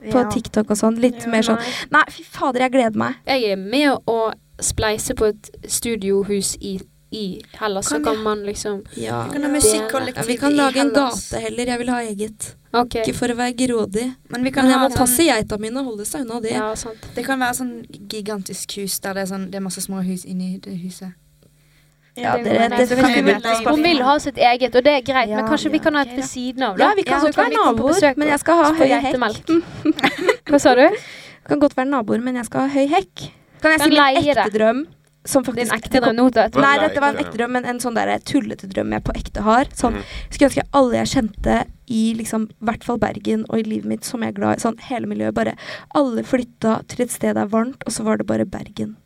på Ja. TikTok og sånn? Litt mer sånn Nei, fy fader, jeg gleder meg. Jeg er med å spleise på et studiohus i, i Hellas, så Kan kan vi- man liksom Ja. Vi kan ha musikkollektiv Ja, vi kan i lage en gate heller. Jeg vil ha eget. Okay. Ikke for å være grådig. Men vi kan Men jeg ha må sånn, passe geita mine og holde seg unna det. Ja, sant. Det kan være sånn gigantisk hus der det er, sånn, det er masse små hus inni det huset. Ja, det- det, det kan kan vi vi. Hun vil ha sitt eget, og det er greit, men Ja, kanskje vi kan ha et ved siden av, da? Ja, vi kan godt være vi naboer, men jeg skal ha høy hekk. Hva sa du? Kan godt være naboer, men jeg skal ha høy hekk. Kan jeg si min ekte drøm? Som Din ekte drøm nå, Nei, dette var en ekte drøm, men en sånn der tullete drøm jeg på ekte har. Sånn, Mhm. Skulle ønske alle jeg kjente i liksom, hvert fall Bergen og i livet mitt som jeg er glad i, sånn hele miljøet, bare Alle flytta til et sted det er varmt, og så var det bare Bergen.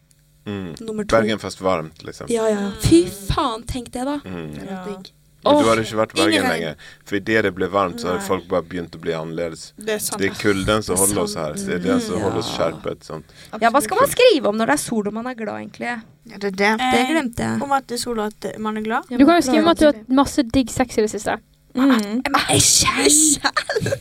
Mm. Nummer to. Bergen fast varmt, liksom. Ja, ja. Fy faen, tenk det, da. Mm. Ja. Men du hadde ikke vært i Bergen ingen lenger. For idet det ble varmt, så har folk bare begynt å bli annerledes. Det er sant. Det er kulden som er holder oss her. Det er det som holder oss skjerpet. Sant? Ja, hva skal man skrive om når det er sol og man er glad, egentlig? Ja, det er det. Eh, Det glemte jeg. Om at det er sol og at man er glad. Du kan jo skrive om at du har hatt masse digg sex i det siste. Mm.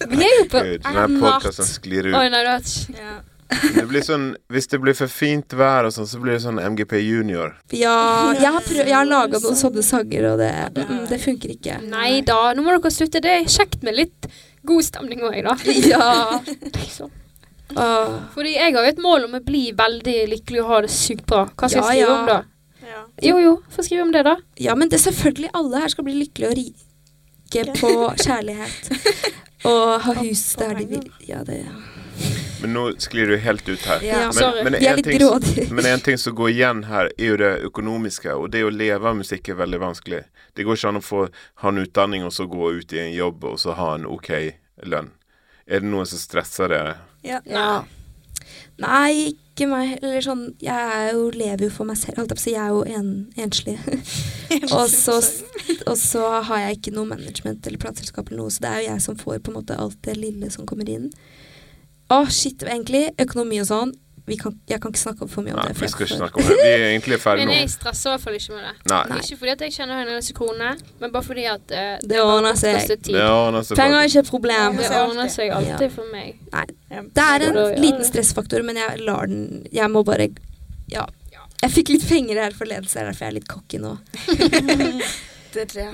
Vi er jo på denne podkasten sklir Oi, ut. nei, du har ikke Ja. Det blir sånn, hvis det blir for fint vær og sånn, så blir det sånn MGP Junior. Ja, jeg har, prøv, jeg har laga noen sånne sanger, og det, mm, det funker ikke. Nei da, nå må dere slutte. Det er kjekt med litt god stemning òg, da. Ja. Liksom. Uh. Fordi jeg har jo et mål om å bli veldig lykkelig og ha det sykt bra. Hva skal Ja, jeg skrive ja. om da? Ja. Jo jo, få skrive om det, da. Ja, men det er selvfølgelig alle her skal bli lykkelige og rike på kjærlighet. Og ha hus der de vil. Ja, det Men nå sklir du helt ut her. Ja, men, men, en ting, men en ting som går igjen her, er jo det økonomiske. Og det å leve av musikk er veldig vanskelig. Det går ikke an å få, ha en utdanning og så gå ut i en jobb og så ha en OK lønn. Er det noen som stresser dere? Ja. Ja. Nei, ikke meg. Eller sånn Jeg er jo, lever jo for meg selv, holdt jeg på å si. Jeg er jo en, enslig. og, så, og så har jeg ikke noe management eller plateselskap eller noe, så det er jo jeg som får på en måte alt det lille som kommer inn. Å, shit, egentlig. Økonomi og sånn. Vi kan, jeg kan ikke snakke for mye om Nei, det. for vi skal ikke snakke om det. Vi er egentlig ferdige Men jeg stresser i hvert fall ikke med det. Nei. Ikke fordi at jeg kjenner hennes kronene, men bare fordi at uh, Det ordner seg. Det ordner seg. Penger er ikke et problem. Det ordner seg Ja. alltid for meg. Nei. Det er en liten stressfaktor, men jeg lar den Jeg må bare Ja. Jeg fikk litt penger her forleden, så det er derfor jeg er litt cocky nå.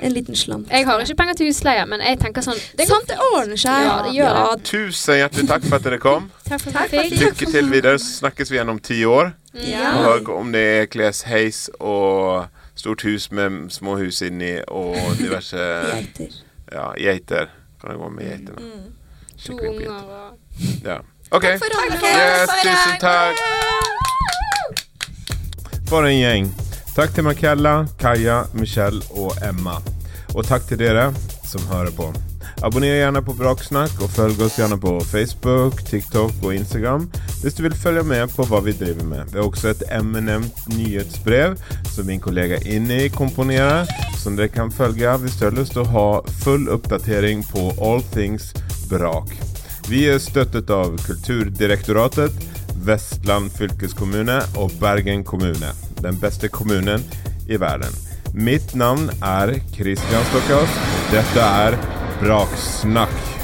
En liten slant. Jeg har ikke penger til husleie, men jeg tenker sånn Det Sant, det ordner seg. Ja, det gjør det. Tusen hjertelig takk for at dere kom. Takk for Takk at jeg for fikk. Lykke til videre, så snakkes vi igjen om ti år. Ja. Og om det er klesheis og stort hus med små hus inni og diverse Geiter. ja, geiter. Kan det gå med geiter? da? Mm. To unger og Ja. OK. Takk for. Yes, tusen takk. For en gjeng. Takk til Makella, Kaja, Michelle og Emma. Og takk til dere som hører på. Abonner gjerne på Braksnakk, og følg oss gjerne på Facebook, TikTok og Instagram hvis du vil følge med på hva vi driver med. Vi har også et emnenemt nyhetsbrev som min kollega Inni komponerer, som dere kan følge hvis du har lyst til å ha full oppdatering på all things brak. Vi er støttet av Kulturdirektoratet, Vestland fylkeskommune og Bergen kommune. Den beste kommunen i verden. Mitt navn er Christian Stokkas. Dette er Braksnakk.